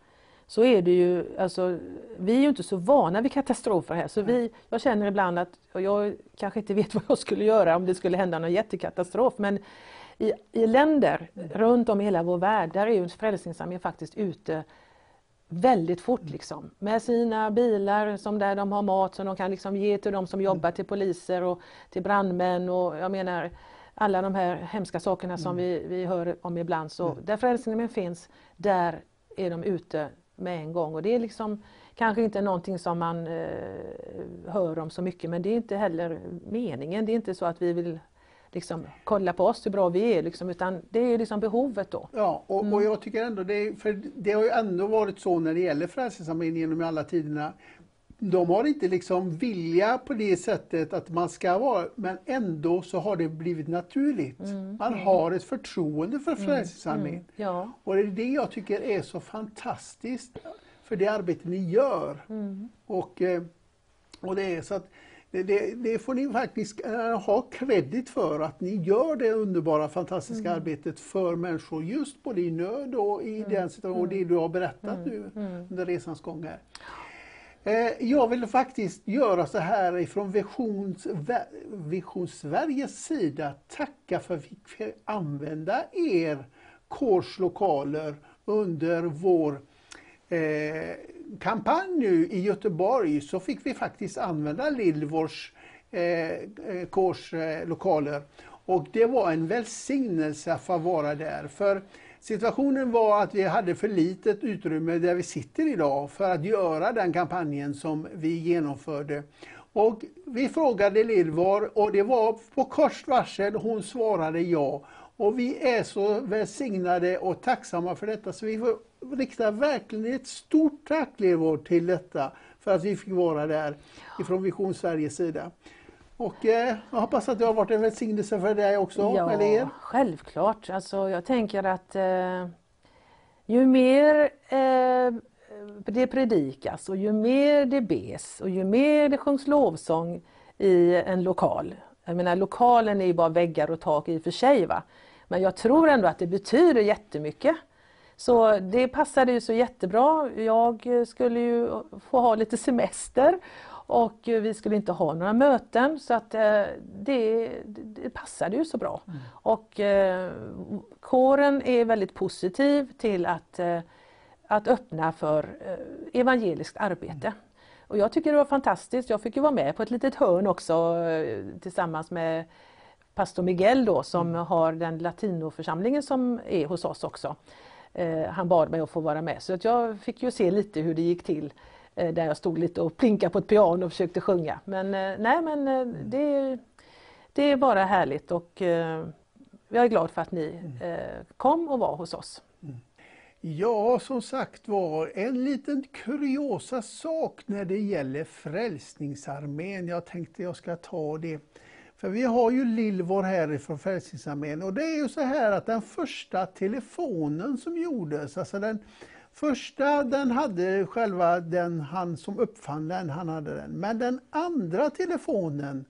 så är det ju, alltså, vi är ju inte så vana vid katastrofer här. Så vi, jag känner ibland att, jag kanske inte vet vad jag skulle göra om det skulle hända någon jättekatastrof, men i, i länder runt om i hela vår värld, där är ju Frälsningsarmén faktiskt ute väldigt fort liksom. Med sina bilar som där de har mat som de kan liksom ge till de som jobbar, till poliser och till brandmän och jag menar alla de här hemska sakerna som vi, vi hör om ibland. Så där Frälsningsarmén finns, där är de ute med en gång och det är liksom kanske inte någonting som man eh, hör om så mycket men det är inte heller meningen. Det är inte så att vi vill liksom kolla på oss hur bra vi är liksom, utan det är liksom behovet då. Ja, och, Mm. och jag tycker ändå det, för det har ju ändå varit så när det gäller Frälsningsarmén genom alla tiderna. De har inte liksom vilja på det sättet att man ska vara, men ändå så har det blivit naturligt. Mm. Man har ett förtroende för Frälsningsarmén. Ja. Och det är det jag tycker är så fantastiskt för det arbete ni gör. Mm. Och, eh, och det är så att det, det, får ni faktiskt eh, ha kredit för att ni gör det underbara, fantastiska Mm. arbetet för människor just både i nöd och i Mm. den situationen och det du har berättat nu under resans gång här. Eh, jag vill faktiskt göra så här ifrån Vision, Vision Sveriges sida, tacka för att vi fick använda er kårslokaler under vår eh, kampanj nu i Göteborg så fick vi faktiskt använda Lillvors eh, eh, eh. Och det var en välsignelse att få vara där. För situationen var att vi hade för litet utrymme där vi sitter idag för att göra den kampanjen som vi genomförde. Och vi frågade Lillvar och det var på kort varsel hon svarade ja. Och vi är så välsignade och tacksamma för detta så vi får rikta verkligen ett stort tack Lillvar till detta för att vi fick vara där ifrån Vision Sveriges sida. Och eh, jag hoppas att det har varit en välsignelse för dig också, eller er. Ja, självklart. Alltså, jag tänker att eh, ju mer eh, det predikas och ju mer det bes och ju mer det sjungs lovsång i en lokal. Jag menar lokalen är ju bara väggar och tak i och för sig va. Men jag tror ändå att det betyder jättemycket. Så det passade ju så jättebra. Jag skulle ju få ha lite semester och vi skulle inte ha några möten så att eh, det, det passade ju så bra. Och eh, kåren är väldigt positiv till att, eh, att öppna för eh, evangeliskt arbete. Och jag tycker det var fantastiskt. Jag fick ju vara med på ett litet hörn också eh, tillsammans med pastor Miguel då som har den latinoförsamlingen som är hos oss också. Eh, han bad mig att få vara med så att jag fick ju se lite hur det gick till eh, där jag stod lite och plinkade på ett piano och försökte sjunga. Men eh, nej men eh, det, det är bara härligt och eh, jag är glad för att ni eh, kom och var hos oss. Ja, som sagt var, en liten kuriosa sak när det gäller Frälsningsarmén. Jag tänkte jag ska ta det. För vi har ju Lillvor härifrån Frälsningsarmén och det är ju så här att den första telefonen som gjordes, alltså den första den hade själva den, han som uppfann den, han hade den. Men den andra telefonen,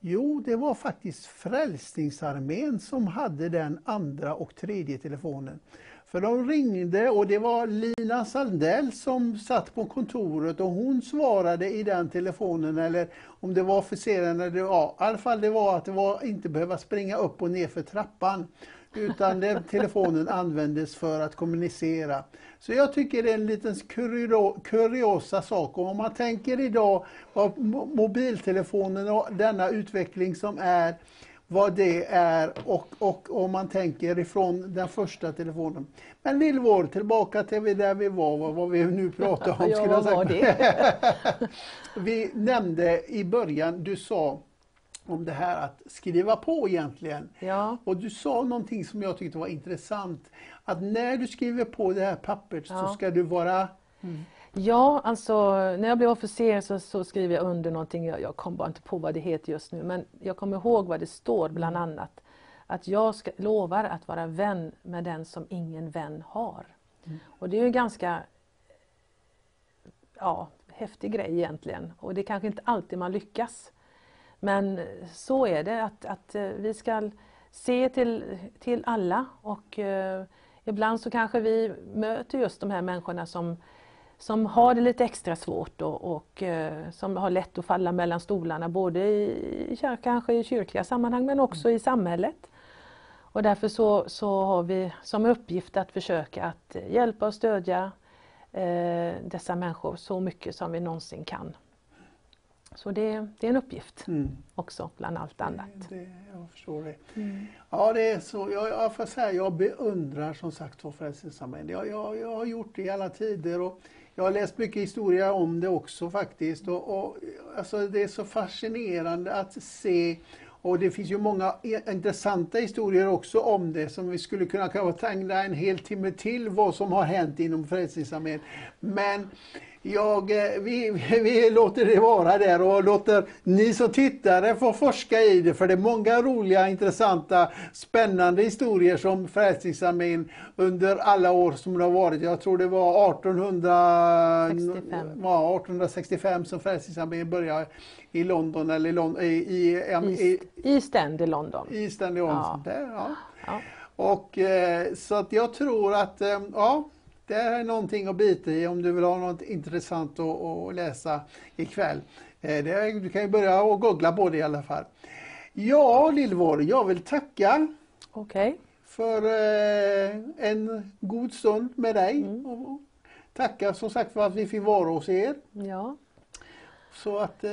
jo det var faktiskt Frälsningsarmén som hade den andra och tredje telefonen. För de ringde och det var Lina Sandell som satt på kontoret och hon svarade i den telefonen eller om det var officeraren eller ja, i alla fall det var att det var inte behöva springa upp och ner för trappan. Utan den telefonen användes för att kommunicera. Så jag tycker det är en liten kurio- kuriosa sak. Och om man tänker idag vad mo- mobiltelefonen och denna utveckling som är vad det är och, och om man tänker ifrån den första telefonen. Men Lillvår, tillbaka till där vi var, vad, vad vi nu pratar om. Ja, skulle jag säga. vi nämnde i början, du sa om det här att skriva på egentligen. Ja. Och du sa någonting som jag tyckte var intressant. Att när du skriver på det här pappret så Ja. ska du vara... Ja, alltså när jag blev officer så, så skriver jag under någonting, jag, jag kommer bara inte på vad det heter just nu, men jag kommer ihåg vad det står bland annat. Att jag ska, lovar att vara vän med den som ingen vän har. Och det är ju en ganska ja, häftig grej egentligen och det är kanske inte alltid man lyckas. Men så är det att, att eh, vi ska se till, till alla och eh, ibland så kanske vi möter just de här människorna som, som har det lite extra svårt och, och eh, som har lätt att falla mellan stolarna både i, i- kanske i kyrkliga sammanhang men också i samhället. Och därför så, så har vi som uppgift att försöka att hjälpa och stödja eh, dessa människor så mycket som vi någonsin kan. Så det, det är en uppgift Mm. också bland allt annat. Det, jag förstår det. Ja, det är så. Jag, jag får säga, jag beundrar som sagt var Frälsningsarmén. Jag, jag, jag har gjort det i alla tider och jag har läst mycket historia om det också faktiskt. Och, och, alltså, det är så fascinerande att se och det finns ju många intressanta historier också om det som vi skulle kunna kanske tänka en hel timme till vad som har hänt inom Frälsningsarmén. Men Jag, eh, vi, vi låter det vara där och låter ni som tittare få forska i det för det är många roliga, intressanta, spännande historier som Frälsningsarmén under alla år som det har varit. Jag tror det var 1865, ja, 1865 som Frälsningsarmén började i London eller i, i, i, i East End i London. East End i London. Ja. Där, ja. ja. Och, eh, så att jag tror att eh, ja, det är någonting att bita i om du vill ha något intressant att, att läsa ikväll. Eh, det, du kan ju börja och googla på det i alla fall. Ja, Lillvår, jag vill tacka okay. för eh, en god stund med dig. Mm. Och tacka som sagt för att vi fick vara hos er. Ja. Så att, eh,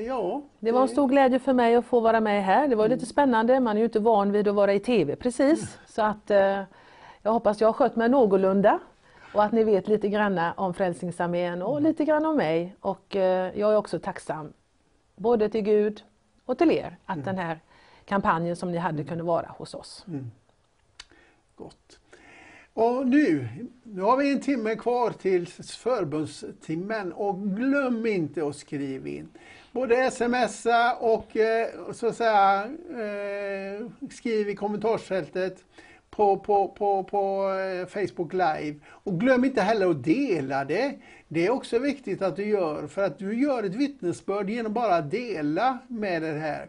ja. Det var en stor glädje för mig att få vara med här. Det var lite spännande, man är ju inte van vid att vara i TV precis. Mm. Så att jag hoppas jag har skött mig någorlunda och att ni vet lite grann om Frälsningsarmén och lite grann om mig. Och eh, jag är också tacksam både till Gud och till er att mm. den här kampanjen som ni hade mm. kunde vara hos oss. Mm. Gott. Och nu, nu har vi en timme kvar till förbundstimmen och glöm inte att skriva in. Både smsa och eh, så att säga eh, skriv i kommentarsfältet på, på, på, på eh, Facebook Live. Och glöm inte heller att dela det. Det är också viktigt att du gör, för att du gör ett vittnesbörd genom bara att dela med det här.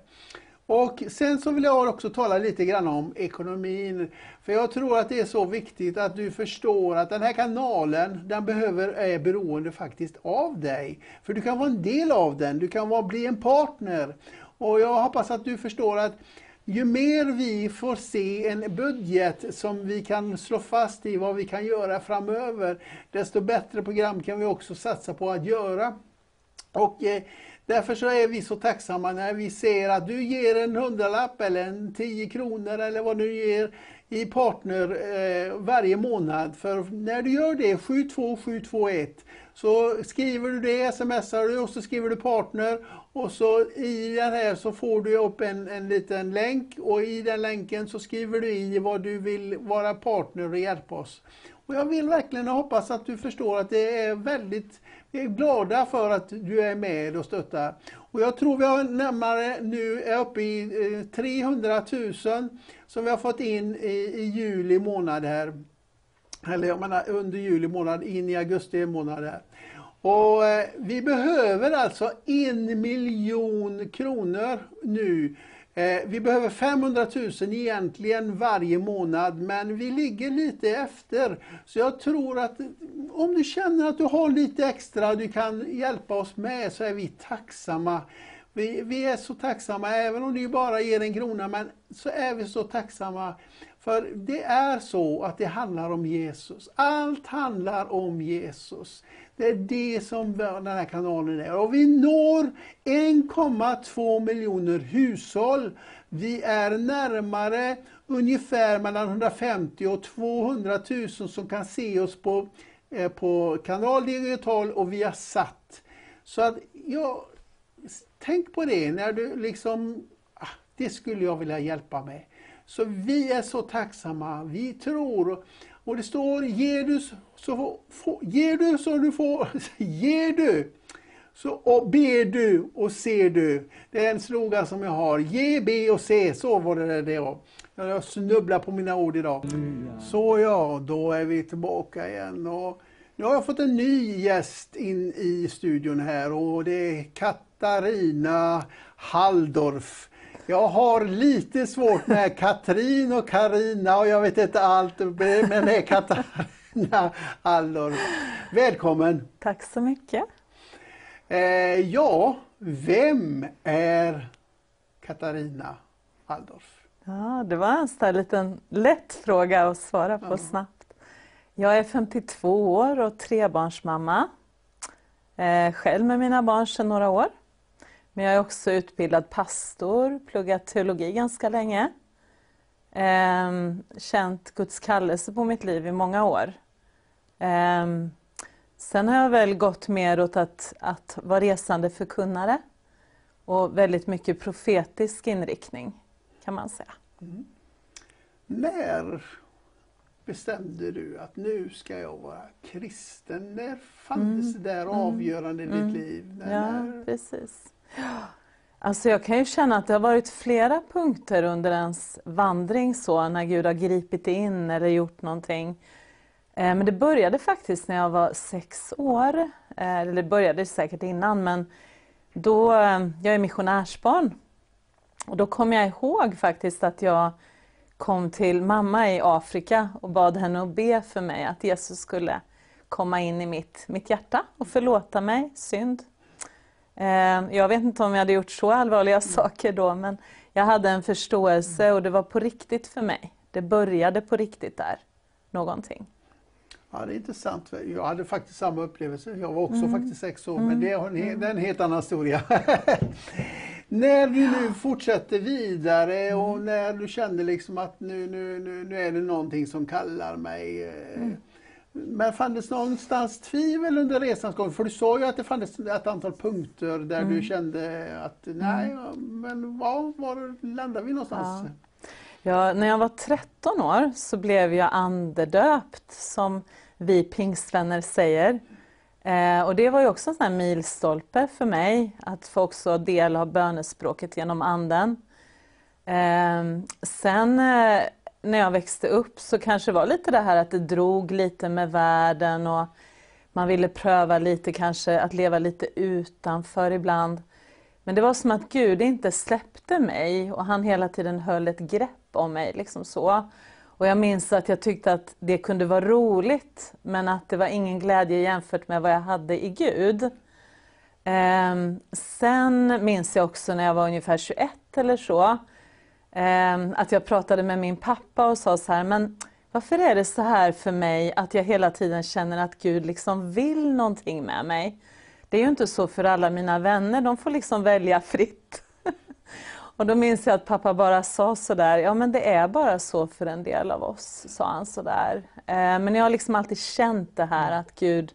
Och sen så vill jag också tala lite grann om ekonomin. För jag tror att det är så viktigt att du förstår att den här kanalen, den behöver, är beroende faktiskt av dig. För du kan vara en del av den, du kan vara, bli en partner. Och jag hoppas att du förstår att ju mer vi får se en budget som vi kan slå fast i vad vi kan göra framöver, desto bättre program kan vi också satsa på att göra. Och eh, Därför så är vi så tacksamma när vi ser att du ger en hundralapp eller en 10 kronor eller vad du ger i partner eh, varje månad. För när du gör det, 72721, så skriver du det, smsar du och så skriver du partner och så i den här så får du upp en, en liten länk och i den länken så skriver du i vad du vill vara partner och hjälpa oss. Och jag vill verkligen hoppas att du förstår att det är väldigt, vi är glada för att du är med och stöttar. Och jag tror vi har närmare nu är uppe i eh, 300 000 som vi har fått in i, i juli månad här. Eller jag menar under juli månad in i augusti månad här. Och eh, vi behöver alltså en miljon kronor nu. Eh, vi behöver 500 000 egentligen varje månad, men vi ligger lite efter. Så jag tror att om du känner att du har lite extra du kan hjälpa oss med, så är vi tacksamma. Vi, vi är så tacksamma, även om du bara ger en krona, men så är vi så tacksamma. För det är så att det handlar om Jesus. Allt handlar om Jesus. Det är det som den här kanalen är. Och vi når 1,2 miljoner hushåll. Vi är närmare ungefär mellan 150 och 200 000 som kan se oss på, eh, på kanal digital och via satt. Så att, ja, tänk på det när du liksom, ah, det skulle jag vilja hjälpa med. Så vi är så tacksamma, vi tror och det står ger du så, få, ger du så du får, ger du så och ber du och ser du. Det är en slogan som jag har. Ge, be och se. Så var det det var. Jag snubblar på mina ord idag. Så ja, då är vi tillbaka igen. Och nu har jag fått en ny gäst in i studion här och det är Katarina Halldorf. Jag har lite svårt med Katrin och Karina och jag vet inte allt, men det är Katarina Allor. Välkommen! Tack så mycket! Eh, ja, vem är Katarina Alldorf? Ja, det var en sån liten lätt fråga att svara på ja. snabbt. Jag är 52 år och trebarnsmamma. Eh, själv med mina barn sedan några år. Men jag är också utbildad pastor, pluggat teologi ganska länge. Ehm, känt Guds kallelse på mitt liv i många år. Ehm, sen har jag väl gått mer åt att, att vara resande förkunnare och väldigt mycket profetisk inriktning kan man säga. Mm. När bestämde du att nu ska jag vara kristen? När fanns det där avgörande i ditt liv? När, Ja, när- precis. Alltså jag kan ju känna att det har varit flera punkter under ens vandring så, när Gud har gripit in eller gjort någonting. Eh, men det började faktiskt när jag var sex år. Eh, eller det började säkert innan, men då, eh, jag är missionärsbarn. Och då kommer jag ihåg faktiskt att jag kom till mamma i Afrika och bad henne att be för mig att Jesus skulle komma in i mitt, mitt hjärta och förlåta mig synd. Eh, Jag vet inte om jag hade gjort så allvarliga saker då, men jag hade en förståelse och det var på riktigt för mig. Det började på riktigt där, någonting. Ja, det är intressant. Jag hade faktiskt samma upplevelse. Jag var också Mm. faktiskt sex år, men det är en, he- det är en helt annan historia. när du nu fortsätter vidare Mm. och när du kände liksom att nu, nu, nu, nu är det någonting som kallar mig. Mm. Men fanns det någonstans tvivel under resans gång? För du sa ju att det fanns ett antal punkter där Mm. du kände att nej, men var, var landar vi någonstans? Ja, när jag var 13 år så blev jag andedöpt, som vi pingstvänner säger. Eh, och det var ju också en sån här milstolpe för mig, att få också del av bönespråket genom anden. Eh, sen eh, när jag växte upp så kanske det var lite det här att det drog lite med världen och man ville pröva lite kanske att leva lite utanför ibland. Men det var som att Gud inte släppte mig och han hela tiden höll ett grepp om mig. Liksom så. Och jag minns att jag tyckte att det kunde vara roligt men att det var ingen glädje jämfört med vad jag hade i Gud. Ehm, sen minns jag också när jag var ungefär 21 eller så att jag pratade med min pappa och sa så här, men varför är det så här för mig att jag hela tiden känner att Gud liksom vill någonting med mig? Det är ju inte så för alla mina vänner, de får liksom välja fritt. Och då minns jag att pappa bara sa sådär, ja men det är bara så för en del av oss, sa han sådär. Eh, men jag har liksom alltid känt det här att Gud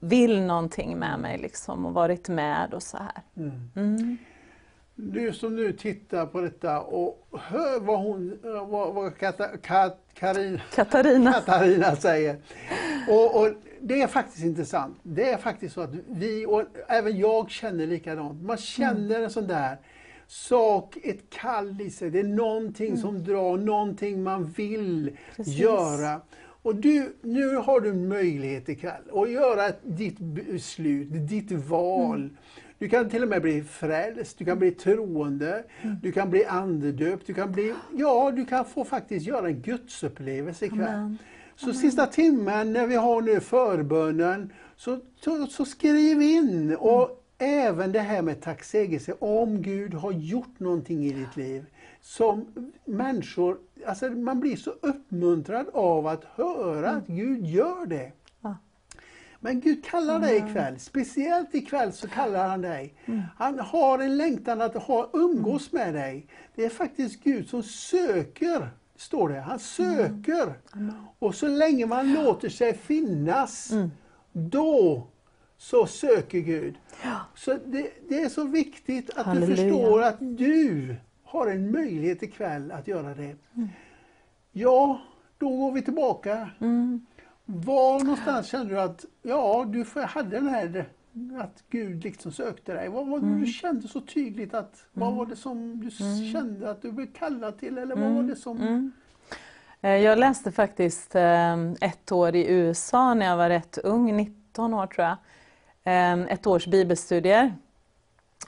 vill någonting med mig liksom och varit med och så här. Mm. Du som nu tittar på detta och hör vad hon, vad, vad Kata, Kat, Karin, Katarina. Katarina säger. Och, och det är faktiskt intressant. Det är faktiskt så att vi, och även jag känner likadant. Man känner en sån där sak, ett kall i sig. Det är någonting som drar, någonting man vill Precis. göra. Och du, nu har du möjlighet ikväll att göra ditt beslut, ditt val. Du kan till och med bli frälst, du kan bli troende, du kan bli andedöpt, du kan bli, ja du kan få faktiskt göra en gudsupplevelse ikväll. Amen. Så sista timmen när vi har nu förbönen, så, så, så skriv in. Och även det här med tacksägelse, om Gud har gjort någonting i ditt liv. Som människor, alltså man blir så uppmuntrad av att höra att Gud gör det. Ja. Men Gud kallar dig ikväll, speciellt ikväll så kallar han dig. Han har en längtan att ha, umgås med dig. Det är faktiskt Gud som söker, står det. Han söker. Och så länge man låter sig finnas, då så söker Gud. Så det, det är så viktigt att Halleluja. du förstår att du har en möjlighet ikväll att göra det. Ja, då går vi tillbaka. Var någonstans kände du att ja, du hade den här att Gud liksom sökte dig? Vad var det du kände så tydligt att vad var det som du s- kände att du blev kallad till eller vad var det som Eh, Jag läste faktiskt eh, ett år i USA när jag var rätt ung, 19 år tror jag. Eh, Ett års bibelstudier.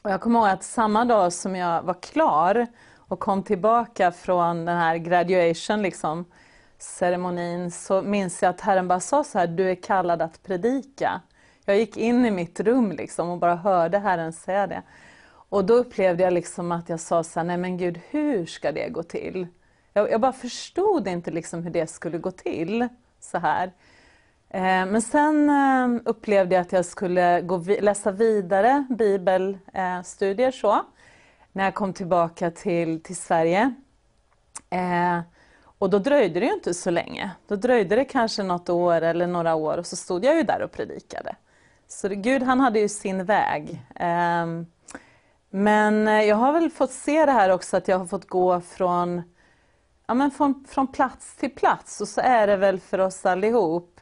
Och jag kommer ihåg att samma dag som jag var klar och kom tillbaka från den här graduation, liksom, ceremonin, så minns jag att Herren bara sa så här, du är kallad att predika. Jag gick in i mitt rum liksom och bara hörde Herren säga det. Och då upplevde jag liksom att jag sa så här, nej men Gud, hur ska det gå till? Jag, jag bara förstod inte liksom hur det skulle gå till så här. Eh, men sen eh, upplevde jag att jag skulle gå läsa vidare bibelstudier så, när jag kom tillbaka till, till Sverige. Eh, och då dröjde det ju inte så länge. Då dröjde det kanske något år eller några år och så stod jag ju där och predikade. Så Gud han hade ju sin väg. Ehm, men eh, jag har väl fått se det här också att jag har fått gå från ja, men från, från plats till plats och så är det väl för oss allihop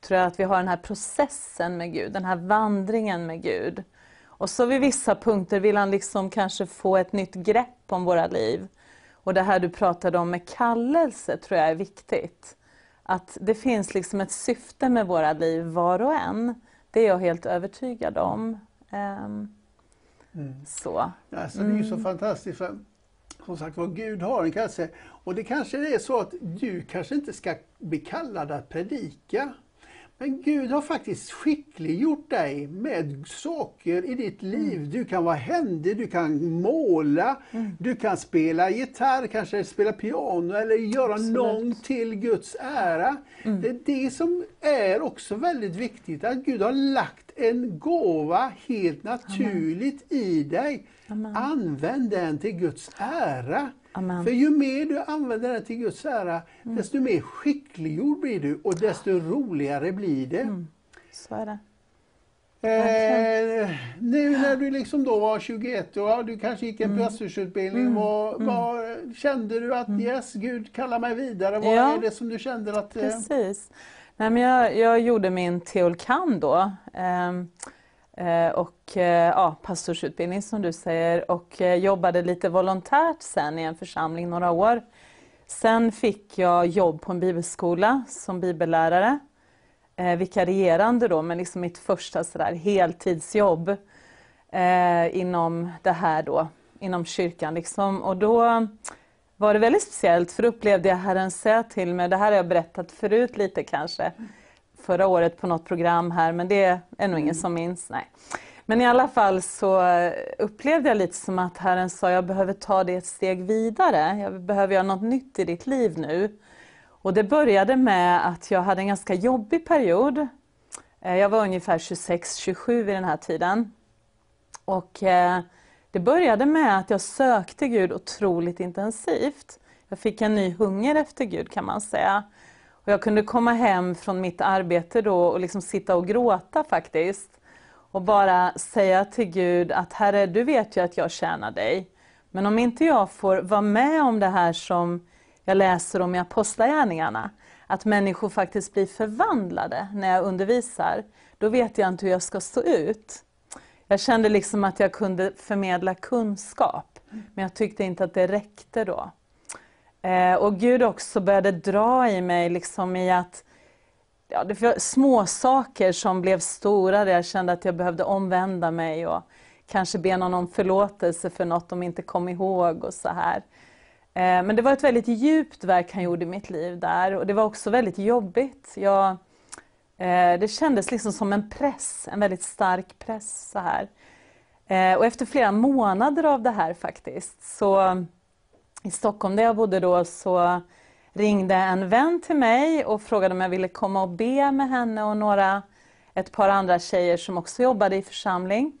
tror jag att vi har den här processen med Gud, den här vandringen med Gud. Och så vid vissa punkter vill han liksom kanske få ett nytt grepp om våra liv. Och det här du pratade om med kallelse tror jag är viktigt. Att det finns liksom ett syfte med våra liv var och en. Det är jag helt övertygad om. Um, mm. Så. Alltså, det är ju så mm. fantastiskt. För, som sagt var, Gud har en kallelse. Och det kanske är så att du kanske inte ska bli kallad att predika. Men Gud har faktiskt skickliggjort dig med saker i ditt liv. Mm. Du kan vara händig, du kan måla, mm. du kan spela gitarr, kanske spela piano eller göra Absolut. någon till Guds ära. Mm. Det är det som är också väldigt viktigt, att Gud har lagt en gåva helt naturligt Amen. i dig. Amen. Använd den till Guds ära. Amen. För ju mer du använder den till Guds ära, mm. desto mer skickliggjord blir du och desto roligare blir det. Mm. Så är det. Eh, nu när du liksom då var 21 och du kanske gick en mm. pastorsutbildning, mm. Vad, mm. vad, kände du att mm. yes, Gud kallar mig vidare? Vad ja. är det som du kände att... Eh... Precis. Nej, men jag, jag gjorde min teolkan då. Eh, Eh, och eh, ja, pastorsutbildning som du säger och eh, jobbade lite volontärt sen i en församling några år. Sen fick jag jobb på en bibelskola som bibellärare. vikarierande då, men liksom mitt första sådär heltidsjobb inom det här då, inom kyrkan. Liksom. Och då var det väldigt speciellt för då upplevde jag Herren säga till mig, det här har jag berättat förut lite kanske, förra året på något program här, men det är nog ingen som minns. Nej. Men i alla fall så upplevde jag lite som att Herren sa, jag behöver ta det ett steg vidare. Jag behöver göra något nytt i ditt liv nu. Och det började med att jag hade en ganska jobbig period. Eh, jag var ungefär 26-27 vid den här tiden. Och eh, det började med att jag sökte Gud otroligt intensivt. Jag fick en ny hunger efter Gud kan man säga. Och jag kunde komma hem från mitt arbete då och liksom sitta och gråta faktiskt. Och bara säga till Gud att Herre, du vet ju att jag tjänar dig. Men om inte jag får vara med om det här som jag läser om i Apostlagärningarna, att människor faktiskt blir förvandlade när jag undervisar, då vet jag inte hur jag ska stå ut. Jag kände liksom att jag kunde förmedla kunskap, men jag tyckte inte att det räckte då. Eh, och Gud också började dra i mig liksom i att ja, det var små saker som blev stora där jag kände att jag behövde omvända mig och kanske be någon om förlåtelse för något de inte kom ihåg och så här. Eh, men det var ett väldigt djupt verk han gjorde i mitt liv där och det var också väldigt jobbigt. Jag, eh, det kändes liksom som en press, en väldigt stark press så här. Eh, och efter flera månader av det här faktiskt så i Stockholm där jag bodde då så ringde en vän till mig och frågade om jag ville komma och be med henne och några, ett par andra tjejer som också jobbade i församling.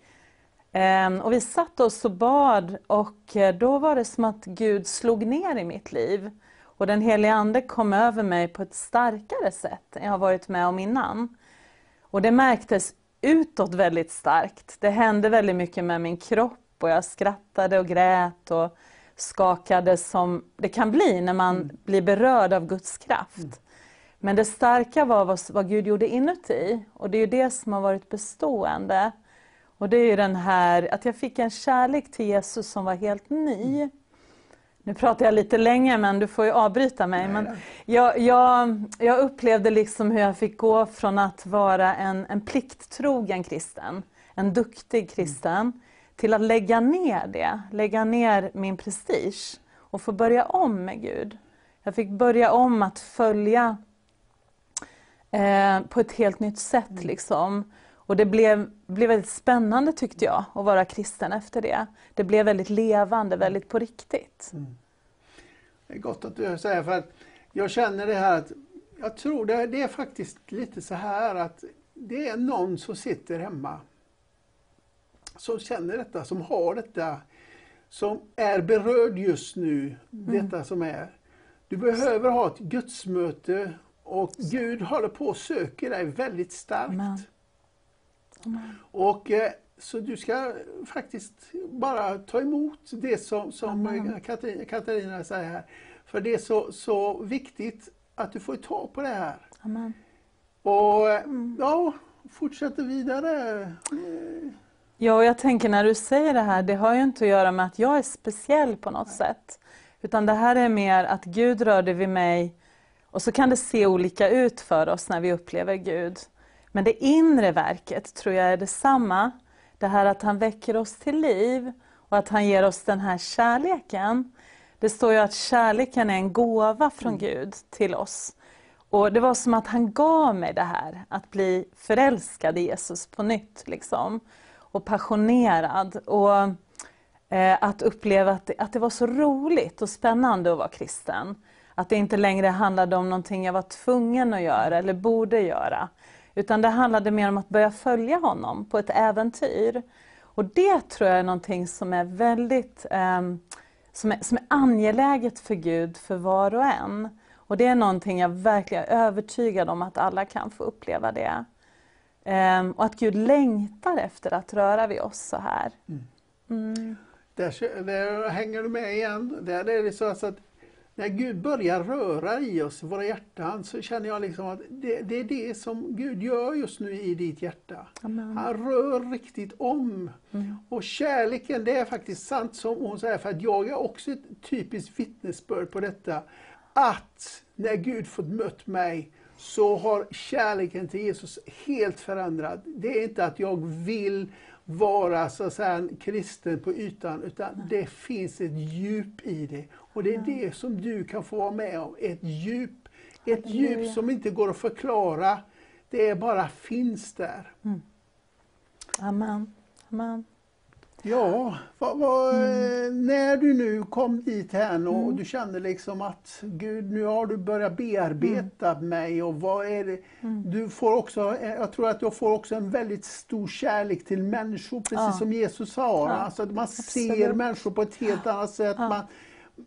Ehm, och vi satt oss och bad och eh, då var det som att Gud slog ner i mitt liv. Och den helige Ande kom över mig på ett starkare sätt än jag har varit med om innan. Och det märktes utåt väldigt starkt. Det hände väldigt mycket med min kropp och jag skrattade och grät och skakade som det kan bli när man mm. blir berörd av Guds kraft. Mm. Men det starka var vad, vad Gud gjorde inuti och det är det som har varit bestående. Och det är ju den här att jag fick en kärlek till Jesus som var helt ny. Mm. Nu pratar jag lite länge men du får ju avbryta mig. Men jag, jag, jag upplevde liksom hur jag fick gå från att vara en, en plikttrogen kristen, en duktig kristen, till att lägga ner det, lägga ner min prestige och få börja om med Gud. Jag fick börja om att följa eh, på ett helt nytt sätt. Mm. Liksom. Och det blev, blev väldigt spännande tyckte jag att vara kristen efter det. Det blev väldigt levande, väldigt på riktigt. Mm. Det är gott att du säger för att jag känner det här att jag tror det, det är faktiskt lite så här att det är någon som sitter hemma som känner detta, som har detta, som är berörd just nu, mm. detta som är. Du behöver ha ett gudsmöte och Gud håller på och söker dig väldigt starkt. Amen. Amen. Och eh, Så du ska faktiskt bara ta emot det som, som Katarina, Katarina säger här. För det är så, så viktigt att du får tag på det här. Amen. Och eh, ja, fortsätter vidare. Ja, och jag tänker när du säger det här, det har ju inte att göra med att jag är speciell på något sätt. Utan det här är mer att Gud rörde vid mig och så kan det se olika ut för oss när vi upplever Gud. Men det inre verket tror jag är detsamma. Det här att han väcker oss till liv och att han ger oss den här kärleken. Det står ju att kärleken är en gåva från Gud till oss. Och Det var som att han gav mig det här, att bli förälskad i Jesus på nytt. Liksom. Och passionerad. Och eh, att uppleva att det, att det var så roligt och spännande att vara kristen. Att det inte längre handlade om någonting jag var tvungen att göra eller borde göra. Utan det handlade mer om att börja följa honom på ett äventyr. Och det tror jag är någonting som är väldigt eh, som, är, som är angeläget för Gud för var och en. Och det är någonting jag verkligen är övertygad om att alla kan få uppleva det. Ehm, och att Gud längtar efter att röra vid oss så här. Mm. Där, där hänger du med igen. Där är det så att när Gud börjar röra i oss, våra hjärtan, så känner jag liksom att det, det är det som Gud gör just nu i ditt hjärta. Amen. Han rör riktigt om. Mm. Och kärleken, det är faktiskt sant som hon säger, för att jag är också ett typiskt vittnesbörd på detta. Att när Gud fått mött mig så har kärleken till Jesus helt förändrat. Det är inte att jag vill vara så att säga, en kristen på ytan, utan det finns ett djup i det. Och det är det som du kan få vara med om, ett djup. Ett djup som inte går att förklara, det bara finns där. Amen. Amen. Ja, vad, vad, eh, när du nu kom dit här och du kände liksom att Gud, nu har du börjat bearbeta mig och vad är det? Du får också, eh, jag tror att jag får också en väldigt stor kärlek till människor, precis Ja. som Jesus har. Ja, Alltså att man ser absolut. människor på ett helt annat sätt. Ja. Man,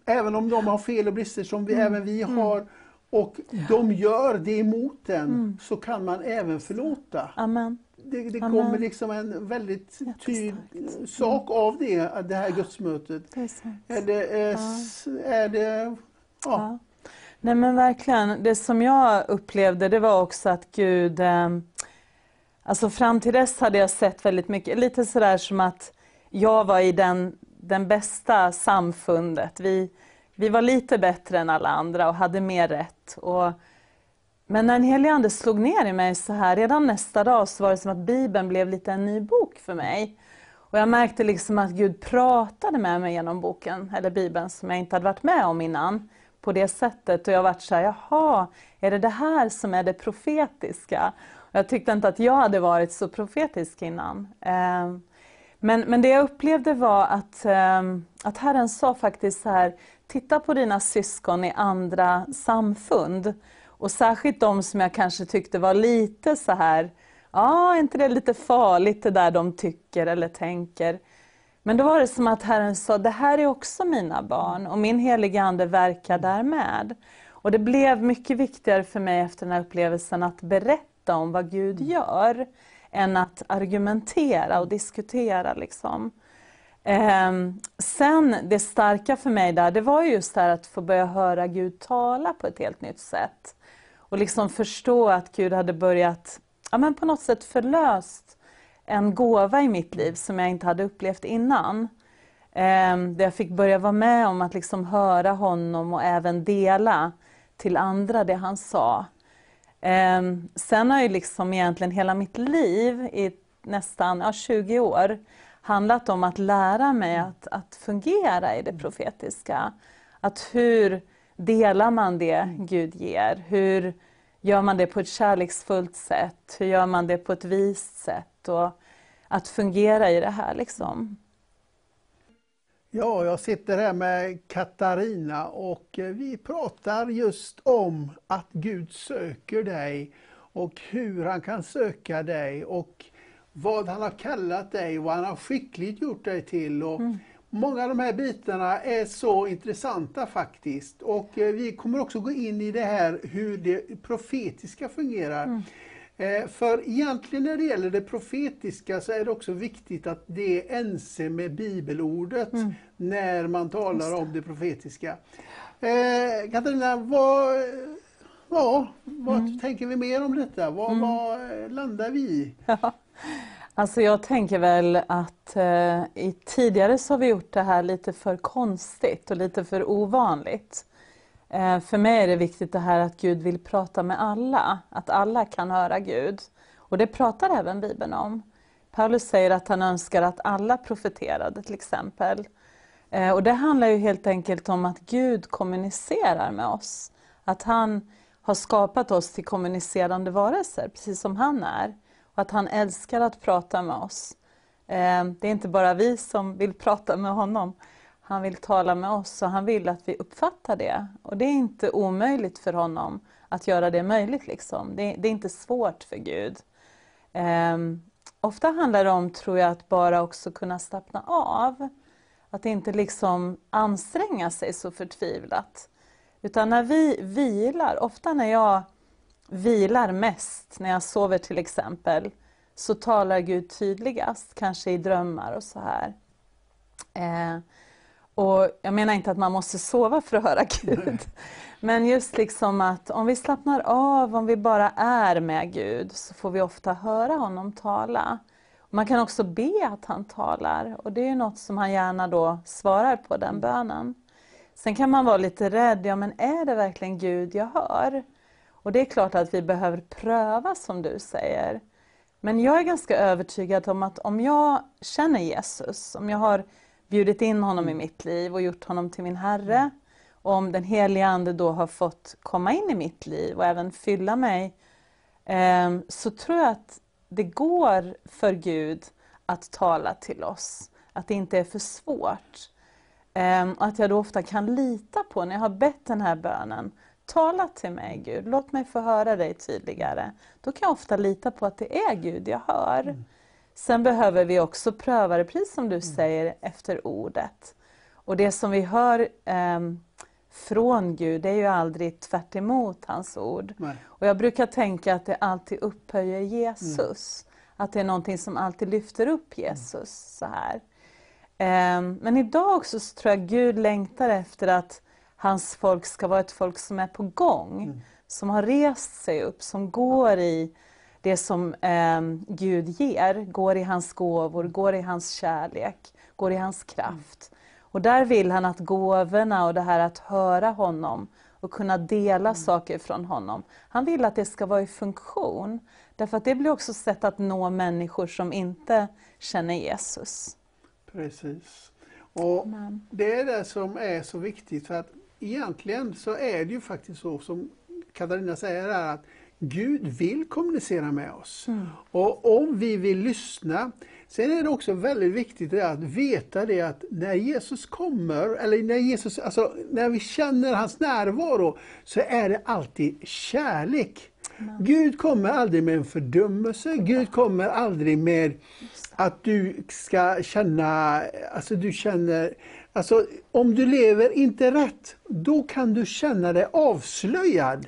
även om de har fel och brister som vi, även vi Mm. har och de gör det emot en, så kan man även förlåta Amen. Det, det kommer liksom en väldigt tydlig Jättestarkt. sak av det, det här gudsmötet. Är det, är, s- är det ja, Ja. Nej men verkligen, det som jag upplevde det var också att Gud, eh, alltså fram till dess hade jag sett väldigt mycket, lite sådär som att jag var i den, den bästa samfundet. Vi, vi var lite bättre än alla andra och hade mer rätt. Och, men när den helige Ande slog ner i mig så här, redan nästa dag så var det som att Bibeln blev lite en ny bok för mig. Och jag märkte liksom att Gud pratade med mig genom boken, eller Bibeln, som jag inte hade varit med om innan på det sättet. Och jag vart så här, jaha, är det det här som är det profetiska? Och jag tyckte inte att jag hade varit så profetisk innan. Ehm, men, men det jag upplevde var att, ehm, att Herren sa faktiskt så här, titta på dina syskon i andra samfund. Och särskilt de som jag kanske tyckte var lite så här, ja, är inte det lite farligt det där de tycker eller tänker? Men då var det som att Herren sa, det här är också mina barn och min heliga Ande verkar där med. Och det blev mycket viktigare för mig efter den här upplevelsen att berätta om vad Gud gör, än att argumentera och diskutera. Liksom. Ehm, sen det starka för mig där, det var ju just det här att få börja höra Gud tala på ett helt nytt sätt. Och liksom förstå att Gud hade börjat, ja men på något sätt förlöst en gåva i mitt liv som jag inte hade upplevt innan. Ehm, där jag fick börja vara med om att liksom höra honom och även dela till andra det han sa. Ehm, sen har ju liksom egentligen hela mitt liv i nästan ja, 20 år handlat om att lära mig att, att fungera i det profetiska. Att hur delar man det Gud ger? Hur gör man det på ett kärleksfullt sätt? Hur gör man det på ett vist sätt? Och att fungera i det här liksom. ja, jag sitter här med Katarina och eh, vi pratar just om att Gud söker dig och hur han kan söka dig och vad han har kallat dig, vad han har skickligt gjort dig till. Och Många av de här bitarna är så intressanta faktiskt. Och eh, vi kommer också gå in i det här hur det profetiska fungerar. Eh, för egentligen när det gäller det profetiska så är det också viktigt att det är ense med bibelordet Mm. när man talar om det profetiska. Eh, Katarina, vad, ja, vad Mm. tänker vi mer om detta? Vad, vad landar vi i? Ja. Alltså jag tänker väl att eh, i, tidigare så har vi gjort det här lite för konstigt och lite för ovanligt. Eh, för mig är det viktigt det här att Gud vill prata med alla, att alla kan höra Gud. Och det pratar även Bibeln om. Paulus säger att han önskar att alla profeterade till exempel. Eh, och det handlar ju helt enkelt om att Gud kommunicerar med oss. Att han har skapat oss till kommunicerande varelser, precis som han är. Och att han älskar att prata med oss. Eh, det är inte bara vi som vill prata med honom. Han vill tala med oss och han vill att vi uppfattar det. Och det är inte omöjligt för honom att göra det möjligt. Liksom. Det, det är inte svårt för Gud. Um, ofta handlar det om, tror jag, att bara också kunna slappna av. Att inte liksom anstränga sig så förtvivlat. Utan när vi vilar, ofta när jag vilar mest, när jag sover till exempel, så talar Gud tydligast, kanske i drömmar och så här. Eh, och jag menar inte att man måste sova för att höra Gud. Men just liksom att om vi slappnar av, om vi bara är med Gud, så får vi ofta höra honom tala. Man kan också be att han talar och det är något som han gärna då svarar på den bönen. Sen kan man vara lite rädd, ja men är det verkligen Gud jag hör? Och det är klart att vi behöver pröva som du säger. Men jag är ganska övertygad om att om jag känner Jesus, om jag har bjudit in honom i mitt liv och gjort honom till min Herre, och om den heliga Ande då har fått komma in i mitt liv och även fylla mig, eh, så tror jag att det går för Gud att tala till oss. Att det inte är för svårt. Eh, och att jag då ofta kan lita på, när jag har bett den här bönen, Tala till mig Gud, låt mig få höra dig tydligare. Då kan jag ofta lita på att det är Gud jag hör. Sen behöver vi också pröva det, precis som du säger, efter ordet. Och det som vi hör eh, från Gud, det är ju aldrig tvärt emot hans ord. Nej. Och jag brukar tänka att det alltid upphöjer Jesus. Att det är någonting som alltid lyfter upp Jesus. så här. Ehm, Men idag också så tror jag Gud längtar efter att hans folk ska vara ett folk som är på gång. Som har rest sig upp, som går i det som ehm, Gud ger. Går i hans gåvor, går i hans kärlek, går i hans kraft. Och där vill han att gåvorna och det här att höra honom och kunna dela saker från honom. Han vill att det ska vara i funktion. Därför att det blir också sätt att nå människor som inte känner Jesus. Precis. Och Amen. det är det som är så viktigt för att egentligen så är det ju faktiskt så som Katarina säger här att Gud vill kommunicera med oss. Och om vi vill lyssna, sen är det också väldigt viktigt att veta det att när Jesus kommer, eller när Jesus, alltså när vi känner hans närvaro, så är det alltid kärlek. Gud kommer aldrig med en fördömelse, Gud kommer aldrig med att du ska känna, alltså du känner, alltså om du lever inte rätt, då kan du känna dig avslöjad.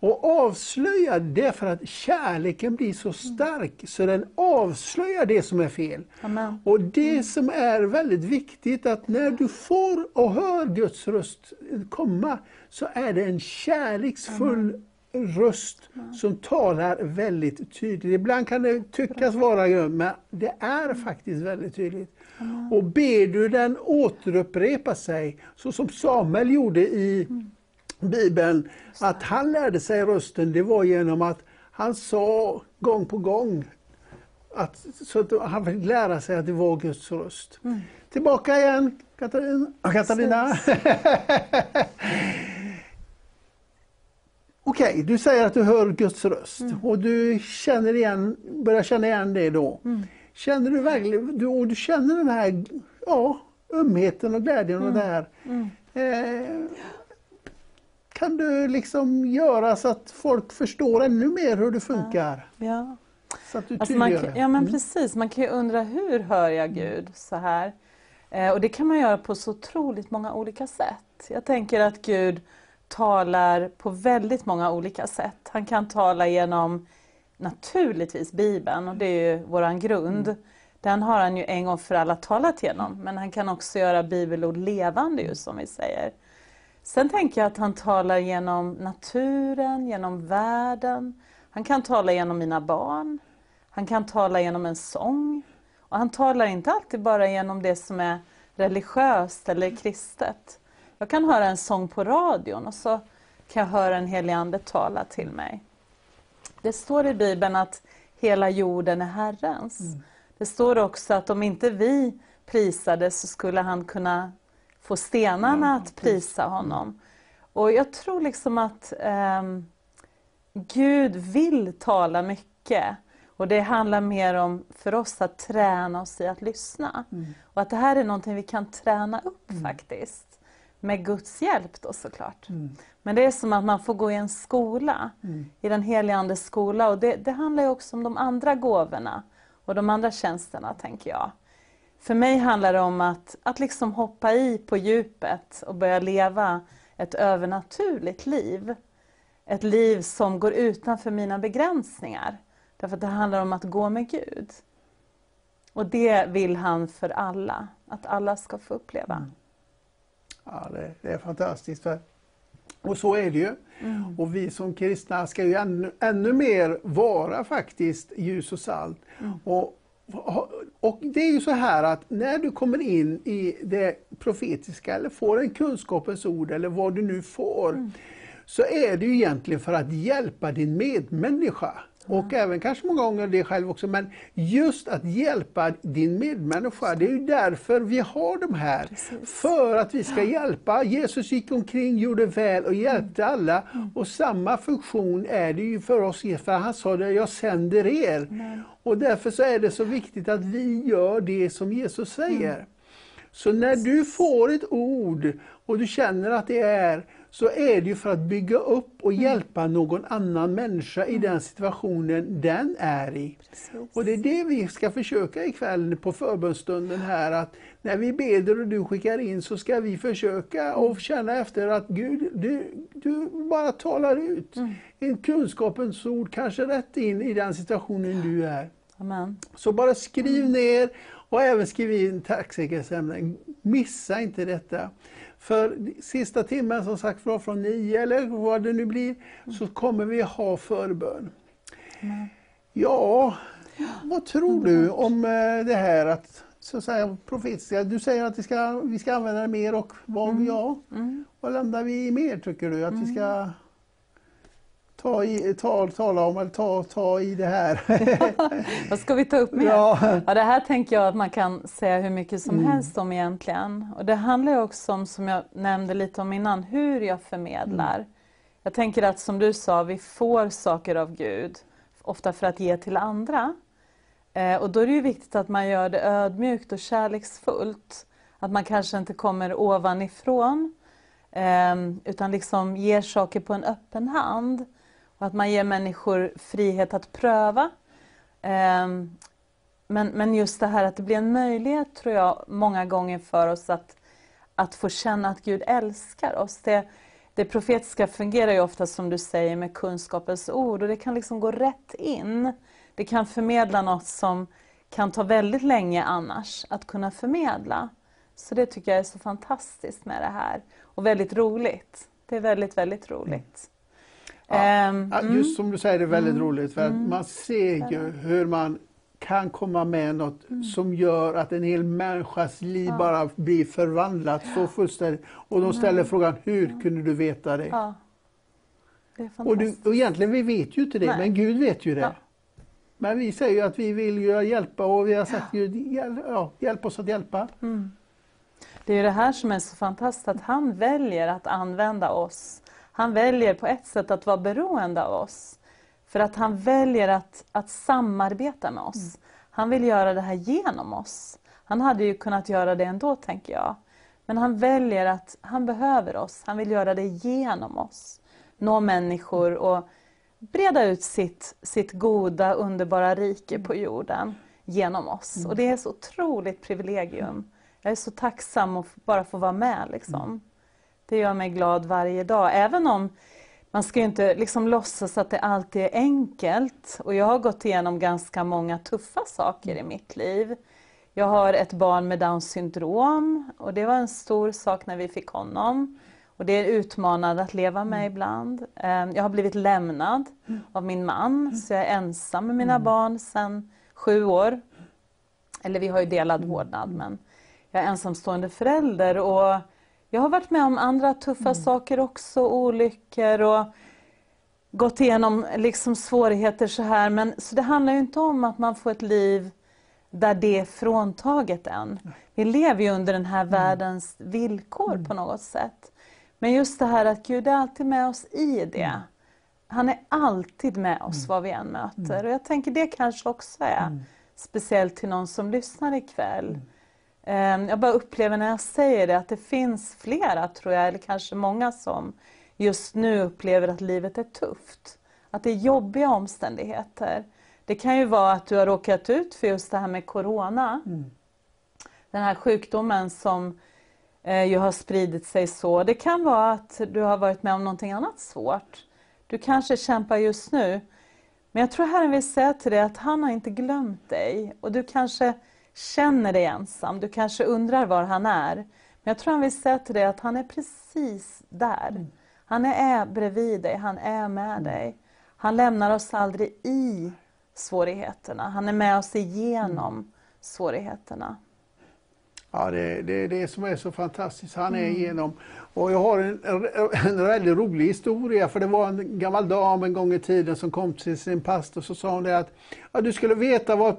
Och avslöjad, det är för att kärleken blir så stark så den avslöjar det som är fel. Amen. Och det som är väldigt viktigt att när du får och hör Guds röst komma så är det en kärleksfull röst som talar väldigt tydligt. Ibland kan det tyckas vara grönt men det är faktiskt väldigt tydligt. Och ber du den återupprepa sig, så som Samuel gjorde i Bibeln, att han lärde sig rösten, det var genom att han sa gång på gång att, så att han fick lära sig att det var Guds röst. Tillbaka igen, Katarina. Katarina. Okej, du säger att du hör Guds röst och du känner igen, börjar känna igen det då. Känner du verkligen, du, och du känner den här ja, ömheten och glädjen och det här. Eh, kan du liksom göra så att folk förstår ännu mer hur det funkar? Ja. Så att du Alltså man, ja men Mm. precis, man kan ju undra hur hör jag Gud så här? Eh, och det kan man göra på så otroligt många olika sätt. Jag tänker att Gud talar på väldigt många olika sätt. Han kan tala genom naturligtvis Bibeln och det är ju våran grund. Mm. Den har han ju en gång för alla talat genom, men han kan också göra bibelord levande ju som vi säger. Sen tänker jag att han talar genom naturen, genom världen. Han kan tala genom mina barn. Han kan tala genom en sång. Och han talar inte alltid bara genom det som är religiöst eller kristet. Jag kan höra en sång på radion och så kan jag höra en helig ande tala till mig. Det står i Bibeln att hela jorden är Herrens. Mm. Det står också att om inte vi prisade så skulle han kunna få stenarna att prisa honom. Och jag tror liksom att eh, Gud vill tala mycket. Och det handlar mer om för oss att träna oss i att lyssna. Mm. Och att det här är någonting vi kan träna upp mm. faktiskt. Med Guds hjälp då såklart. Mm. Men det är som att man får gå i en skola, mm. i den helige Andes skola. Och det, det handlar också om de andra gåvorna och de andra tjänsterna, tänker jag. För mig handlar det om att, att liksom hoppa i på djupet och börja leva ett övernaturligt liv. Ett liv som går utanför mina begränsningar. Därför att det handlar om att gå med Gud. Och det vill han för alla, att alla ska få uppleva. Mm. Ja, det, det, är fantastiskt. För, och så är det ju. Mm. Och vi som kristna ska ju ännu, ännu mer vara faktiskt ljus och salt. Mm. Och, och det är ju så här att när du kommer in i det profetiska eller får en kunskapens ord eller vad du nu får, mm. så är det ju egentligen för att hjälpa din medmänniska. Och även kanske många gånger det själv också, men just att hjälpa din medmänniska, det är ju därför vi har de här. Precis. För att vi ska hjälpa. Jesus gick omkring, gjorde väl och hjälpte mm. alla. Mm. Och samma funktion är det ju för oss, för han sa det, jag sänder er. Mm. Och därför så är det så viktigt att vi gör det som Jesus säger. Mm. Så när du får ett ord och du känner att det är så är det ju för att bygga upp och mm. hjälpa någon annan människa i den situationen den är i. Precis. Och det är det vi ska försöka ikväll på förbönstunden här att när vi beder och du skickar in så ska vi försöka och känna efter att Gud, du, du bara talar ut. Mm. En kunskapens ord kanske rätt in i den situationen du är. Amen. Så bara skriv mm. ner och även skriv in tacksäkerhetsämnen. Missa inte detta. För sista timmen som sagt var från nio eller vad det nu blir, så kommer vi ha förbön. Mm. Ja, vad tror du om eh, det här att så att säga, profetiska, du säger att vi ska, vi ska använda det mer och vad, mm. ja, mm. vad landar vi i mer tycker du? Att vi ska mm ta, i, ta, tala om, eller ta, ta i det här. Vad ska vi ta upp mer? Ja. ja. det här tänker jag att man kan säga hur mycket som mm. helst om egentligen. Och det handlar också om, som jag nämnde lite om innan, hur jag förmedlar. Mm. Jag tänker att som du sa, vi får saker av Gud, ofta för att ge till andra. Eh, och då är det ju viktigt att man gör det ödmjukt och kärleksfullt. Att man kanske inte kommer ovanifrån, eh, utan liksom ger saker på en öppen hand. Att man ger människor frihet att pröva. Ehm, men, men just det här att det blir en möjlighet, tror jag, många gånger för oss att, att få känna att Gud älskar oss. Det, det profetiska fungerar ju ofta som du säger med kunskapens ord och det kan liksom gå rätt in. Det kan förmedla något som kan ta väldigt länge annars att kunna förmedla. Så det tycker jag är så fantastiskt med det här och väldigt roligt. Det är väldigt, väldigt roligt. Ja, um, just som du säger, det är väldigt mm, roligt för mm, man ser ju hur man kan komma med något mm. som gör att en hel människas liv ja. bara blir förvandlat så fullständigt. Och de ställer mm. frågan, hur kunde du veta det? Ja. det och, du, och egentligen, vi vet ju inte det, Nej. men Gud vet ju det. Ja. Men vi säger ju att vi vill ju hjälpa och vi har sagt Gud, ja, hjälp oss att hjälpa. Mm. Det är det här som är så fantastiskt, att han väljer att använda oss han väljer på ett sätt att vara beroende av oss. För att han väljer att, att samarbeta med oss. Mm. Han vill göra det här genom oss. Han hade ju kunnat göra det ändå, tänker jag. Men han väljer att han behöver oss. Han vill göra det genom oss. Nå människor och breda ut sitt, sitt goda, underbara rike på jorden genom oss. Mm. Och det är ett så otroligt privilegium. Jag är så tacksam att bara få vara med. Liksom. Det gör mig glad varje dag. Även om man ska ju inte liksom låtsas att det alltid är enkelt. Och jag har gått igenom ganska många tuffa saker i mitt liv. Jag har ett barn med Downs syndrom och det var en stor sak när vi fick honom. Och det är utmanande att leva med mm. ibland. Ehm, jag har blivit lämnad mm. av min man, mm. så jag är ensam med mina barn sedan sju år. Eller vi har ju delad vårdnad, men jag är ensamstående förälder. Och jag har varit med om andra tuffa mm. saker också, olyckor och gått igenom liksom svårigheter så här. Men, så det handlar ju inte om att man får ett liv där det är fråntaget än. Vi lever ju under den här mm. världens villkor mm. på något sätt. Men just det här att Gud är alltid med oss i det. Mm. Han är alltid med oss mm. vad vi än möter. Mm. Och jag tänker det kanske också är speciellt till någon som lyssnar ikväll. Mm. Jag bara upplever när jag säger det att det finns flera, tror jag, eller kanske många som just nu upplever att livet är tufft. Att det är jobbiga omständigheter. Det kan ju vara att du har råkat ut för just det här med Corona. Mm. Den här sjukdomen som eh, ju har spridit sig så. Det kan vara att du har varit med om någonting annat svårt. Du kanske kämpar just nu. Men jag tror Herren vill säga till dig att han har inte glömt dig. Och du kanske känner dig ensam, du kanske undrar var han är. Men jag tror han vill säga till dig att han är precis där. Mm. Han är bredvid dig, han är med mm. dig. Han lämnar oss aldrig i svårigheterna. Han är med oss igenom mm. svårigheterna. Ja, det är det, det som är så fantastiskt. Han är mm. igenom. Och jag har en, en väldigt rolig historia, för det var en gammal dam en gång i tiden som kom till sin pastor och så sa hon det att ja, du skulle veta vad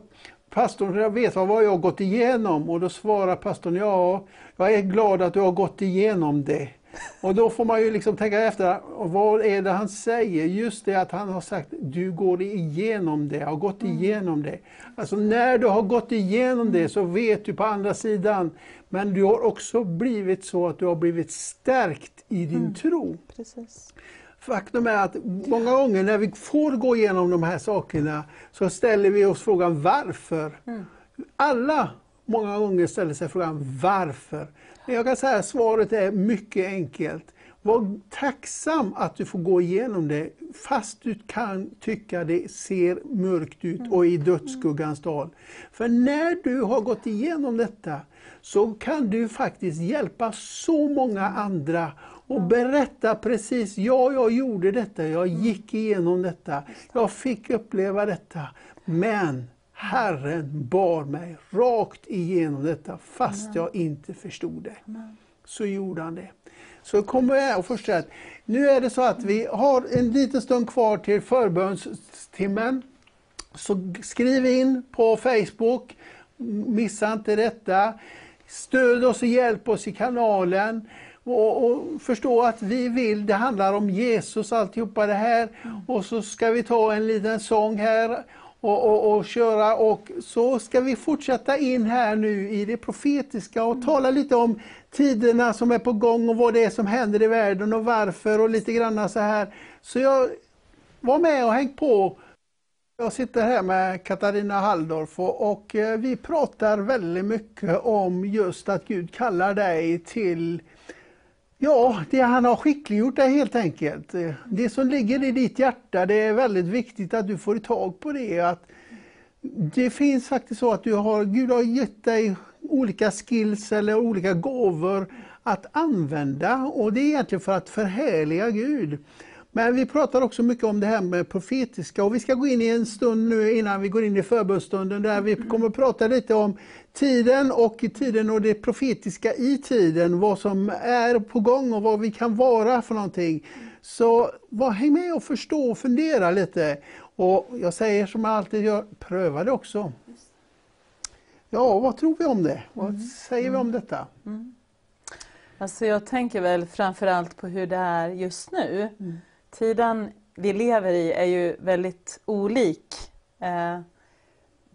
pastorn jag vet vad jag har gått igenom. Och då svarar pastorn ja, jag är glad att du har gått igenom det. Och då får man ju liksom tänka efter, vad är det han säger? Just det att han har sagt, du går igenom det, har gått mm. igenom det. Alltså när du har gått igenom det så vet du på andra sidan, men du har också blivit så att du har blivit stärkt i din mm. tro. Precis. Faktum är att många gånger när vi får gå igenom de här sakerna så ställer vi oss frågan varför. Mm. Alla många gånger ställer sig frågan varför. Jag kan säga att svaret är mycket enkelt. Var tacksam att du får gå igenom det, fast du kan tycka det ser mörkt ut och i dödsskuggans dal. För när du har gått igenom detta, så kan du faktiskt hjälpa så många andra och berätta precis, ja jag gjorde detta, jag gick igenom detta, jag fick uppleva detta. Men Herren bar mig rakt igenom detta fast jag inte förstod det. Så gjorde han det. Så kommer jag och förstå att nu är det så att vi har en liten stund kvar till förbönstimmen. Så skriv in på Facebook, missa inte detta. Stöd oss och hjälp oss i kanalen. Och, och, förstå att vi vill, det handlar om Jesus alltihopa det här. Och så ska vi ta en liten sång här och, och, och, köra. Och så ska vi fortsätta in här nu i det profetiska och tala lite om tiderna som är på gång och vad det är som händer i världen och varför och lite grann så här. Så jag var med och häng på. Jag sitter här med Katarina Halldorf och, och eh, vi pratar väldigt mycket om just att Gud kallar dig till Ja, det han har skickliggjort är helt enkelt. Eh, det som ligger i ditt hjärta, det är väldigt viktigt att du får tag på det. Att det finns faktiskt så att du har, Gud har gett dig olika skills eller olika gåvor att använda och det är egentligen för att förhärliga Gud. Men vi pratar också mycket om det här med profetiska och vi ska gå in i en stund nu innan vi går in i förbundsstunden där vi kommer att prata lite om tiden och tiden och det profetiska i tiden, vad som är på gång och vad vi kan vara för någonting. Så var, häng med och förstå och fundera lite. Och jag säger som jag alltid gör, pröva det också. Ja, vad tror vi om det? Vad mm. säger vi om detta? Mm. Alltså jag tänker väl framförallt på hur det är just nu. Mm. Tiden vi lever i är ju väldigt olik eh,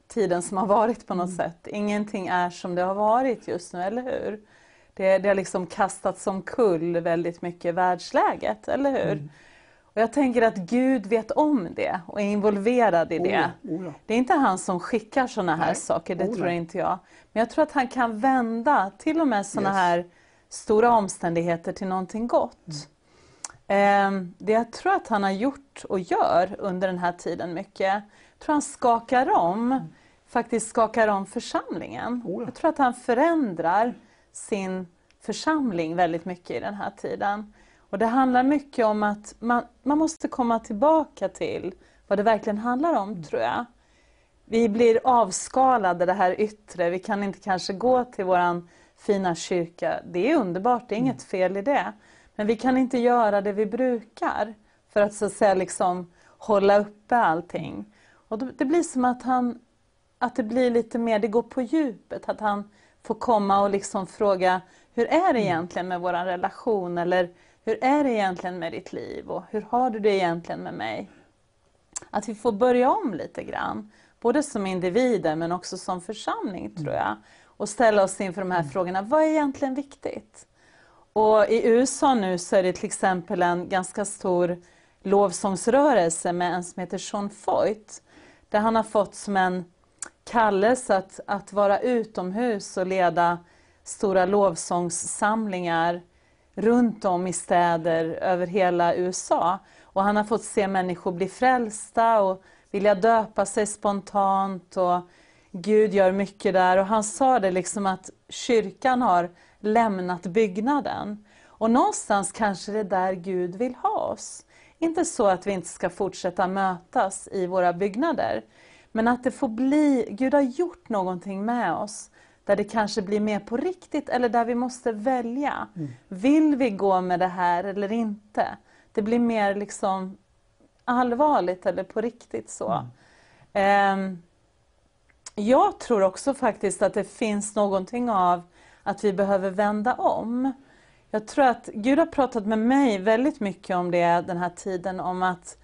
tiden som har varit på något mm. sätt. Ingenting är som det har varit just nu, eller hur? Det, det har liksom kastats omkull väldigt mycket världsläget, eller hur? Mm. Och jag tänker att Gud vet om det och är involverad i det. Oh, oh ja. Det är inte han som skickar sådana här Nej. saker, det oh, tror inte jag. Men jag tror att han kan vända till och med sådana yes. här stora omständigheter till någonting gott. Ehm, det jag tror att han har gjort och gör under den här tiden mycket, jag tror han skakar om, faktiskt skakar om församlingen. Oh ja. Jag tror att han förändrar sin församling väldigt mycket i den här tiden. Och det handlar mycket om att man, man måste komma tillbaka till vad det verkligen handlar om, tror jag. Vi blir avskalade, det här yttre. Vi kan inte kanske gå till våran fina kyrka. Det är underbart, det är inget fel i det. Men vi kan inte göra det vi brukar för att så att säga liksom hålla uppe allting. Och det blir som att han att det blir lite mer, det går på djupet, att han får komma och liksom fråga hur är det egentligen med vår relation eller hur är det egentligen med ditt liv och hur har du det egentligen med mig? Att vi får börja om lite grann, både som individer men också som församling tror jag. Och ställa oss inför de här frågorna, vad är egentligen viktigt? Och i USA nu så är det till exempel en ganska stor lovsångsrörelse med en som heter Sean Foyt, där han har fått som en kallelse att, att vara utomhus och leda stora lovsångssamlingar runt om i städer över hela USA. Och han har fått se människor bli frälsta och vilja döpa sig spontant. Och Gud gör mycket där. Och han sa det liksom att kyrkan har lämnat byggnaden. Och någonstans kanske det är där Gud vill ha oss. Inte så att vi inte ska fortsätta mötas i våra byggnader. Men att det får bli, Gud har gjort någonting med oss där det kanske blir mer på riktigt eller där vi måste välja. Vill vi gå med det här eller inte? Det blir mer liksom allvarligt eller på riktigt så. Ehm, jag tror också faktiskt att det finns någonting av att vi behöver vända om. Jag tror att Gud har pratat med mig väldigt mycket om det den här tiden, om att,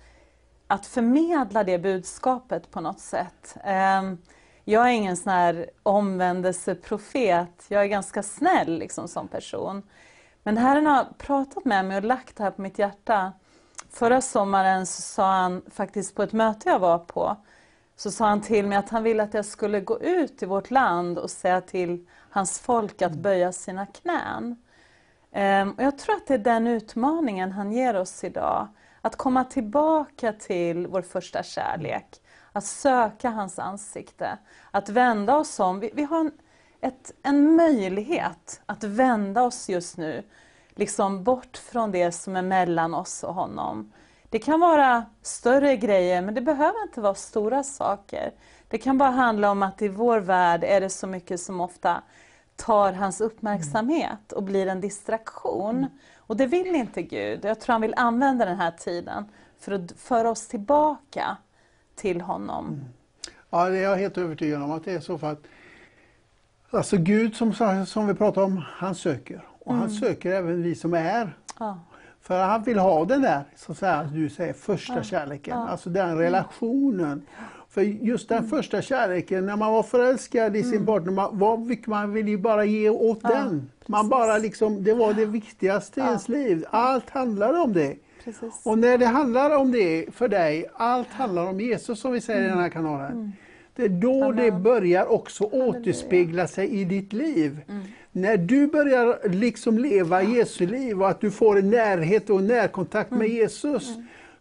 att förmedla det budskapet på något sätt. Ehm, jag är ingen sån här omvändelseprofet, jag är ganska snäll liksom som person. Men Herren har pratat med mig och lagt det här på mitt hjärta. Förra sommaren så sa han faktiskt på ett möte jag var på, så sa han till mig att han ville att jag skulle gå ut i vårt land och säga till hans folk att böja sina knän. Ehm, och jag tror att det är den utmaningen han ger oss idag. Att komma tillbaka till vår första kärlek. Att söka hans ansikte. Att vända oss om. Vi, vi har en, ett, en möjlighet att vända oss just nu. Liksom bort från det som är mellan oss och honom. Det kan vara större grejer men det behöver inte vara stora saker. Det kan bara handla om att i vår värld är det så mycket som ofta tar hans uppmärksamhet och blir en distraktion. Och det vill inte Gud. Jag tror han vill använda den här tiden för att föra oss tillbaka till honom. Ja, det är jag helt övertygad om att det är så. för att Alltså Gud som, som vi pratar om, han söker. Och han söker även vi som är. Ja. För han vill ha den där, så att säga, du säger, första kärleken. Alltså den relationen. För just den första kärleken, när man var förälskad i sin partner, man, var, man vill ju bara ge åt den. Man bara liksom, det var det viktigaste i ens liv. Allt handlade om det. Precis. Och när det handlar om det för dig, allt handlar om Jesus som vi säger i den här kanalen. Det är då det börjar också återspegla sig i ditt liv. När du börjar liksom leva Jesu liv och att du får en närhet och närkontakt med Jesus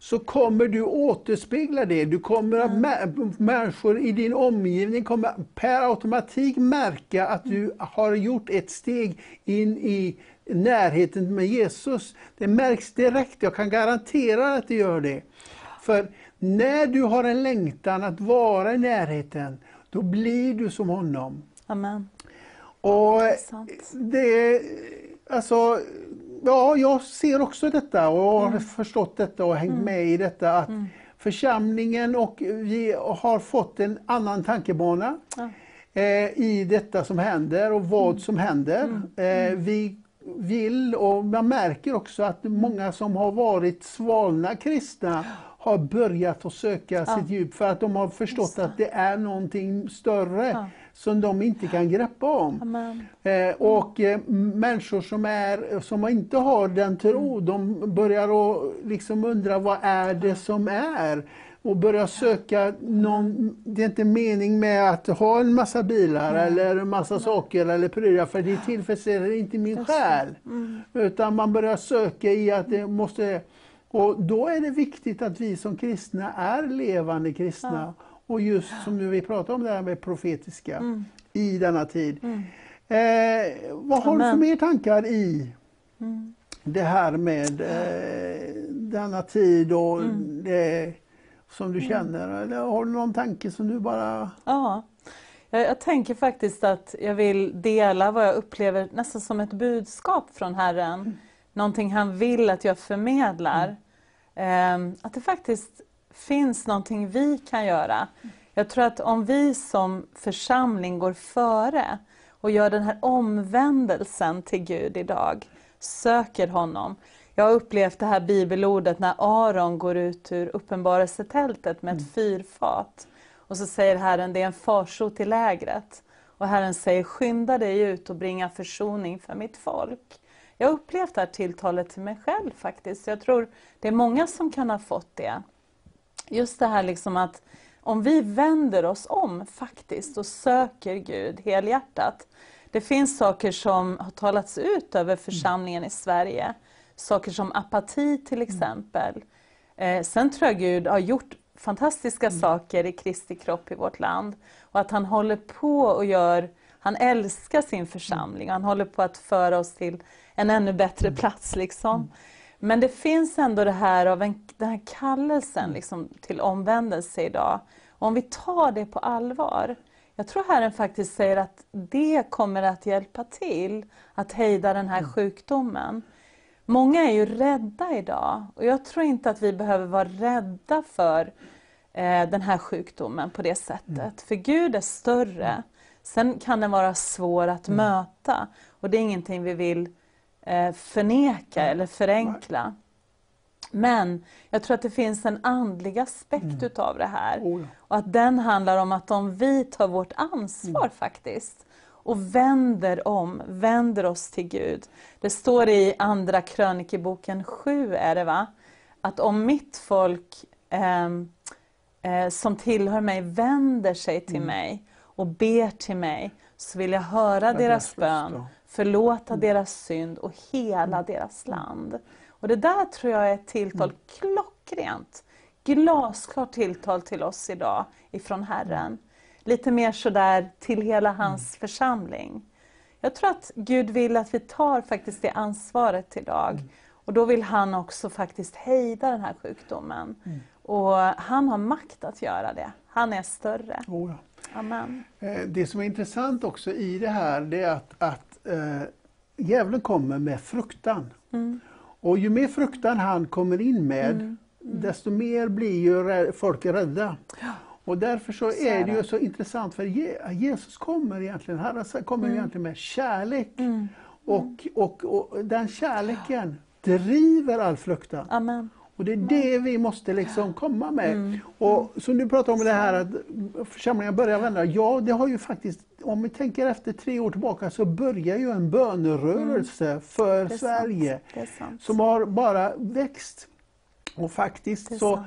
så kommer du återspegla det. Du kommer att mä- människor i din omgivning kommer per automatik märka att du har gjort ett steg in i närheten med Jesus. Det märks direkt, jag kan garantera att det gör det. För när du har en längtan att vara i närheten, då blir du som honom. Amen. Och det, alltså, ja, jag ser också detta och har förstått detta och hängt med i detta att församlingen och vi har fått en annan tankebana Ja. eh, i detta som händer och vad som händer. Eh, vi vill och man märker också att många som har varit svalna kristna har börjat att söka sitt djup för att de har förstått att det är någonting större. Ja. Som de inte kan greppa om. Eh, och eh, människor som, är, som inte har den tro, de börjar att liksom undra vad är det som är? och börja söka någon, det är inte mening med att ha en massa bilar eller en massa saker eller prylar för det tillfredsställer inte min själ. Mm. Utan man börjar söka i att det måste... Och då är det viktigt att vi som kristna är levande kristna. Och just som nu vi pratar om det här med profetiska Mm. i denna tid. Mm. Eh, vad har du för Amen. mer tankar i Mm. det här med eh, denna tid och Mm. det som du känner? Eller har du någon tanke som du bara... Ja, jag, jag tänker faktiskt att jag vill dela vad jag upplever nästan som ett budskap från Herren. Någonting han vill att jag förmedlar. Ehm, att det faktiskt finns någonting vi kan göra. Jag tror att om vi som församling går före och gör den här omvändelsen till Gud idag, söker honom. Jag har upplevt det här bibelordet när Aron går ut ur uppenbarelsetältet med ett fyrfat. Och så säger Herren, det är en farsot i lägret. Och Herren säger, skynda dig ut och bringa försoning för mitt folk. Jag har upplevt det här tilltalet till mig själv faktiskt. Jag tror det är många som kan ha fått det. Just det här liksom att om vi vänder oss om faktiskt och söker Gud helhjärtat. Det finns saker som har talats ut över församlingen i Sverige. Saker som apati till exempel. Eh, sen tror jag Gud har gjort fantastiska saker i Kristi kropp i vårt land. Och att han håller på och gör, han älskar sin församling och han håller på att föra oss till en ännu bättre plats. Liksom. Men det finns ändå det här av en, den här kallelsen liksom, till omvändelse idag. Och om vi tar det på allvar, jag tror Herren faktiskt säger att det kommer att hjälpa till att hejda den här sjukdomen. Många är ju rädda idag och jag tror inte att vi behöver vara rädda för eh, den här sjukdomen på det sättet. För Gud är större. Sen kan den vara svår att möta och det är ingenting vi vill förneka eller förenkla. Men jag tror att det finns en andlig aspekt utav det här. Oh, ja. Och att den handlar om att om vi tar vårt ansvar faktiskt och vänder om, vänder oss till Gud. Det står i Andra krönikeboken 7 är det va? Att om mitt folk ehm, eh, som tillhör mig vänder sig till mig och ber till mig så vill jag höra deras deras bön. Förlåta deras synd och hela deras land. Och det där tror jag är ett tilltal klockrent, glasklart tilltal till oss idag ifrån Herren. Lite mer sådär till hela hans församling. Jag tror att Gud vill att vi tar faktiskt det ansvaret idag. Och då vill han också faktiskt hejda den här sjukdomen. Och han har makt att göra det. Han är större. Oh, ja. Amen. Eh, Det som är intressant också i det här det är att, att eh, djävulen kommer med fruktan. Mm. Och ju mer fruktan han kommer in med, desto mer blir ju folk rädda. Och därför så, Så är det ju så intressant, för Je- Jesus kommer egentligen, Herren kommer egentligen med kärlek. Mm. Och, och, och den kärleken driver all fruktan. Amen. Och det är det vi måste liksom komma med. Mm. Och som du pratar om det här att församlingen börjar vända. Ja, det har ju faktiskt, om vi tänker efter tre år tillbaka så börjar ju en bönerörelse för Mm. Är Sverige som har bara växt. Och faktiskt så, sant.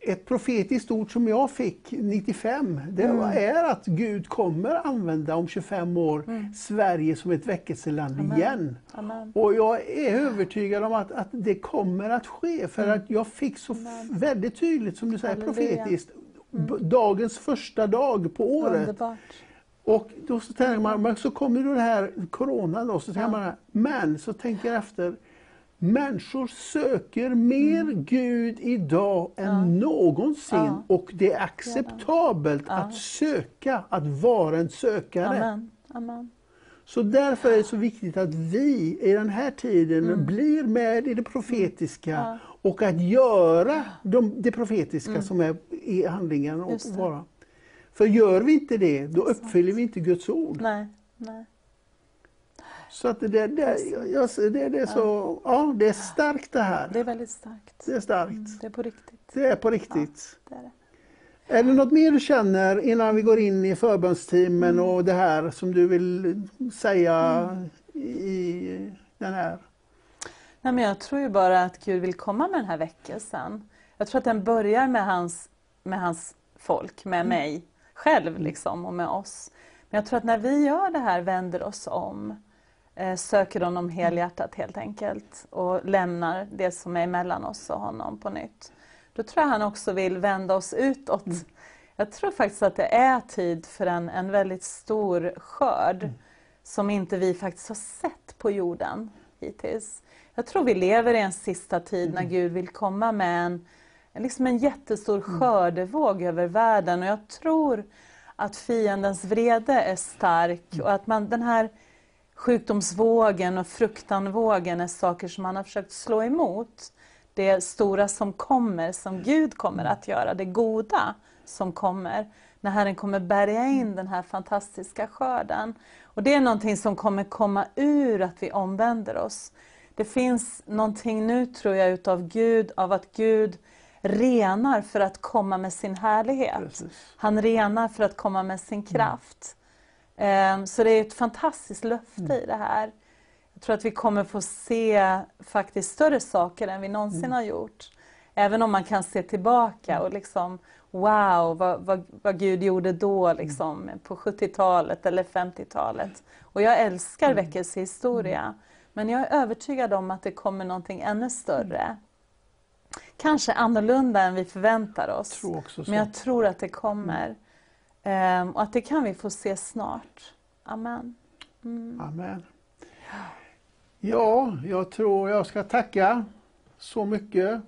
ett profetiskt ord som jag fick 95, det Mm. är att Gud kommer använda om 25 år Sverige som ett väckelseland Mm. Amen. igen. Amen. Och jag är övertygad om att, att det kommer att ske för att jag fick så Mm. Väldigt tydligt, som du säger, Halleluja. Mm. profetiskt, b- dagens första dag på året. Underbart. Och då så tänker man, men så kommer då det här coronan då, så tänker Ja. man, men så tänker jag efter, människor söker mer Gud idag än Mm. Ja. någonsin Ja. och det är acceptabelt Ja. att söka, att vara en sökare. Amen. Amen. Så därför är det så viktigt att vi i den här tiden blir med i det profetiska Mm. Och att göra de, det profetiska som är i handlingen. Och vara. För gör vi inte det, då uppfyller vi inte Guds ord. Nej. Nej. Så att det, det, det, det, det är så, ja, det är starkt det här. Det är väldigt starkt. Det är starkt. Mm, det är på riktigt. Det är på riktigt. Det är. Är det något mer du känner innan vi går in i förbönsteamen Mm. och det här som du vill säga i den här? Nej, men jag tror ju bara att Gud vill komma med den här väckelsen. Jag tror att den börjar med hans med hans folk, med mig själv liksom och med oss. Men jag tror att när vi gör det här, vänder oss om, eh, söker honom helhjärtat helt enkelt och lämnar det som är mellan oss och honom på nytt. Då tror jag han också vill vända oss utåt. Mm. Jag tror faktiskt att det är tid för en, en väldigt stor skörd mm. som inte vi faktiskt har sett på jorden hittills. Jag tror vi lever i en sista tid när mm. Gud vill komma med en, liksom en jättestor mm. skördevåg över världen och jag tror att fiendens vrede är stark mm. och att man, den här sjukdomsvågen och fruktanvågen är saker som man har försökt slå emot. Det stora som kommer, som Gud kommer att göra, det goda som kommer. När Herren kommer bärga in den här fantastiska skörden. Och det är någonting som kommer komma ur att vi omvänder oss. Det finns någonting nu tror jag utav Gud, av att Gud renar för att komma med sin härlighet. Precis. Han renar för att komma med sin mm. kraft. Mm. Så det är ett fantastiskt löfte mm. i det här. Jag tror att vi kommer få se faktiskt större saker än vi någonsin mm. har gjort. Även om man kan se tillbaka mm. och liksom Wow, vad, vad, vad Gud gjorde då mm. liksom, på 70-talet eller 50-talet. Och jag älskar väckelsehistoria. Men jag är övertygad om att det kommer någonting ännu större. Kanske annorlunda än vi förväntar oss. Men jag tror att det kommer. Mm. och att det kan vi få se snart. Amen. Mm. Amen. Ja, jag tror jag ska tacka så mycket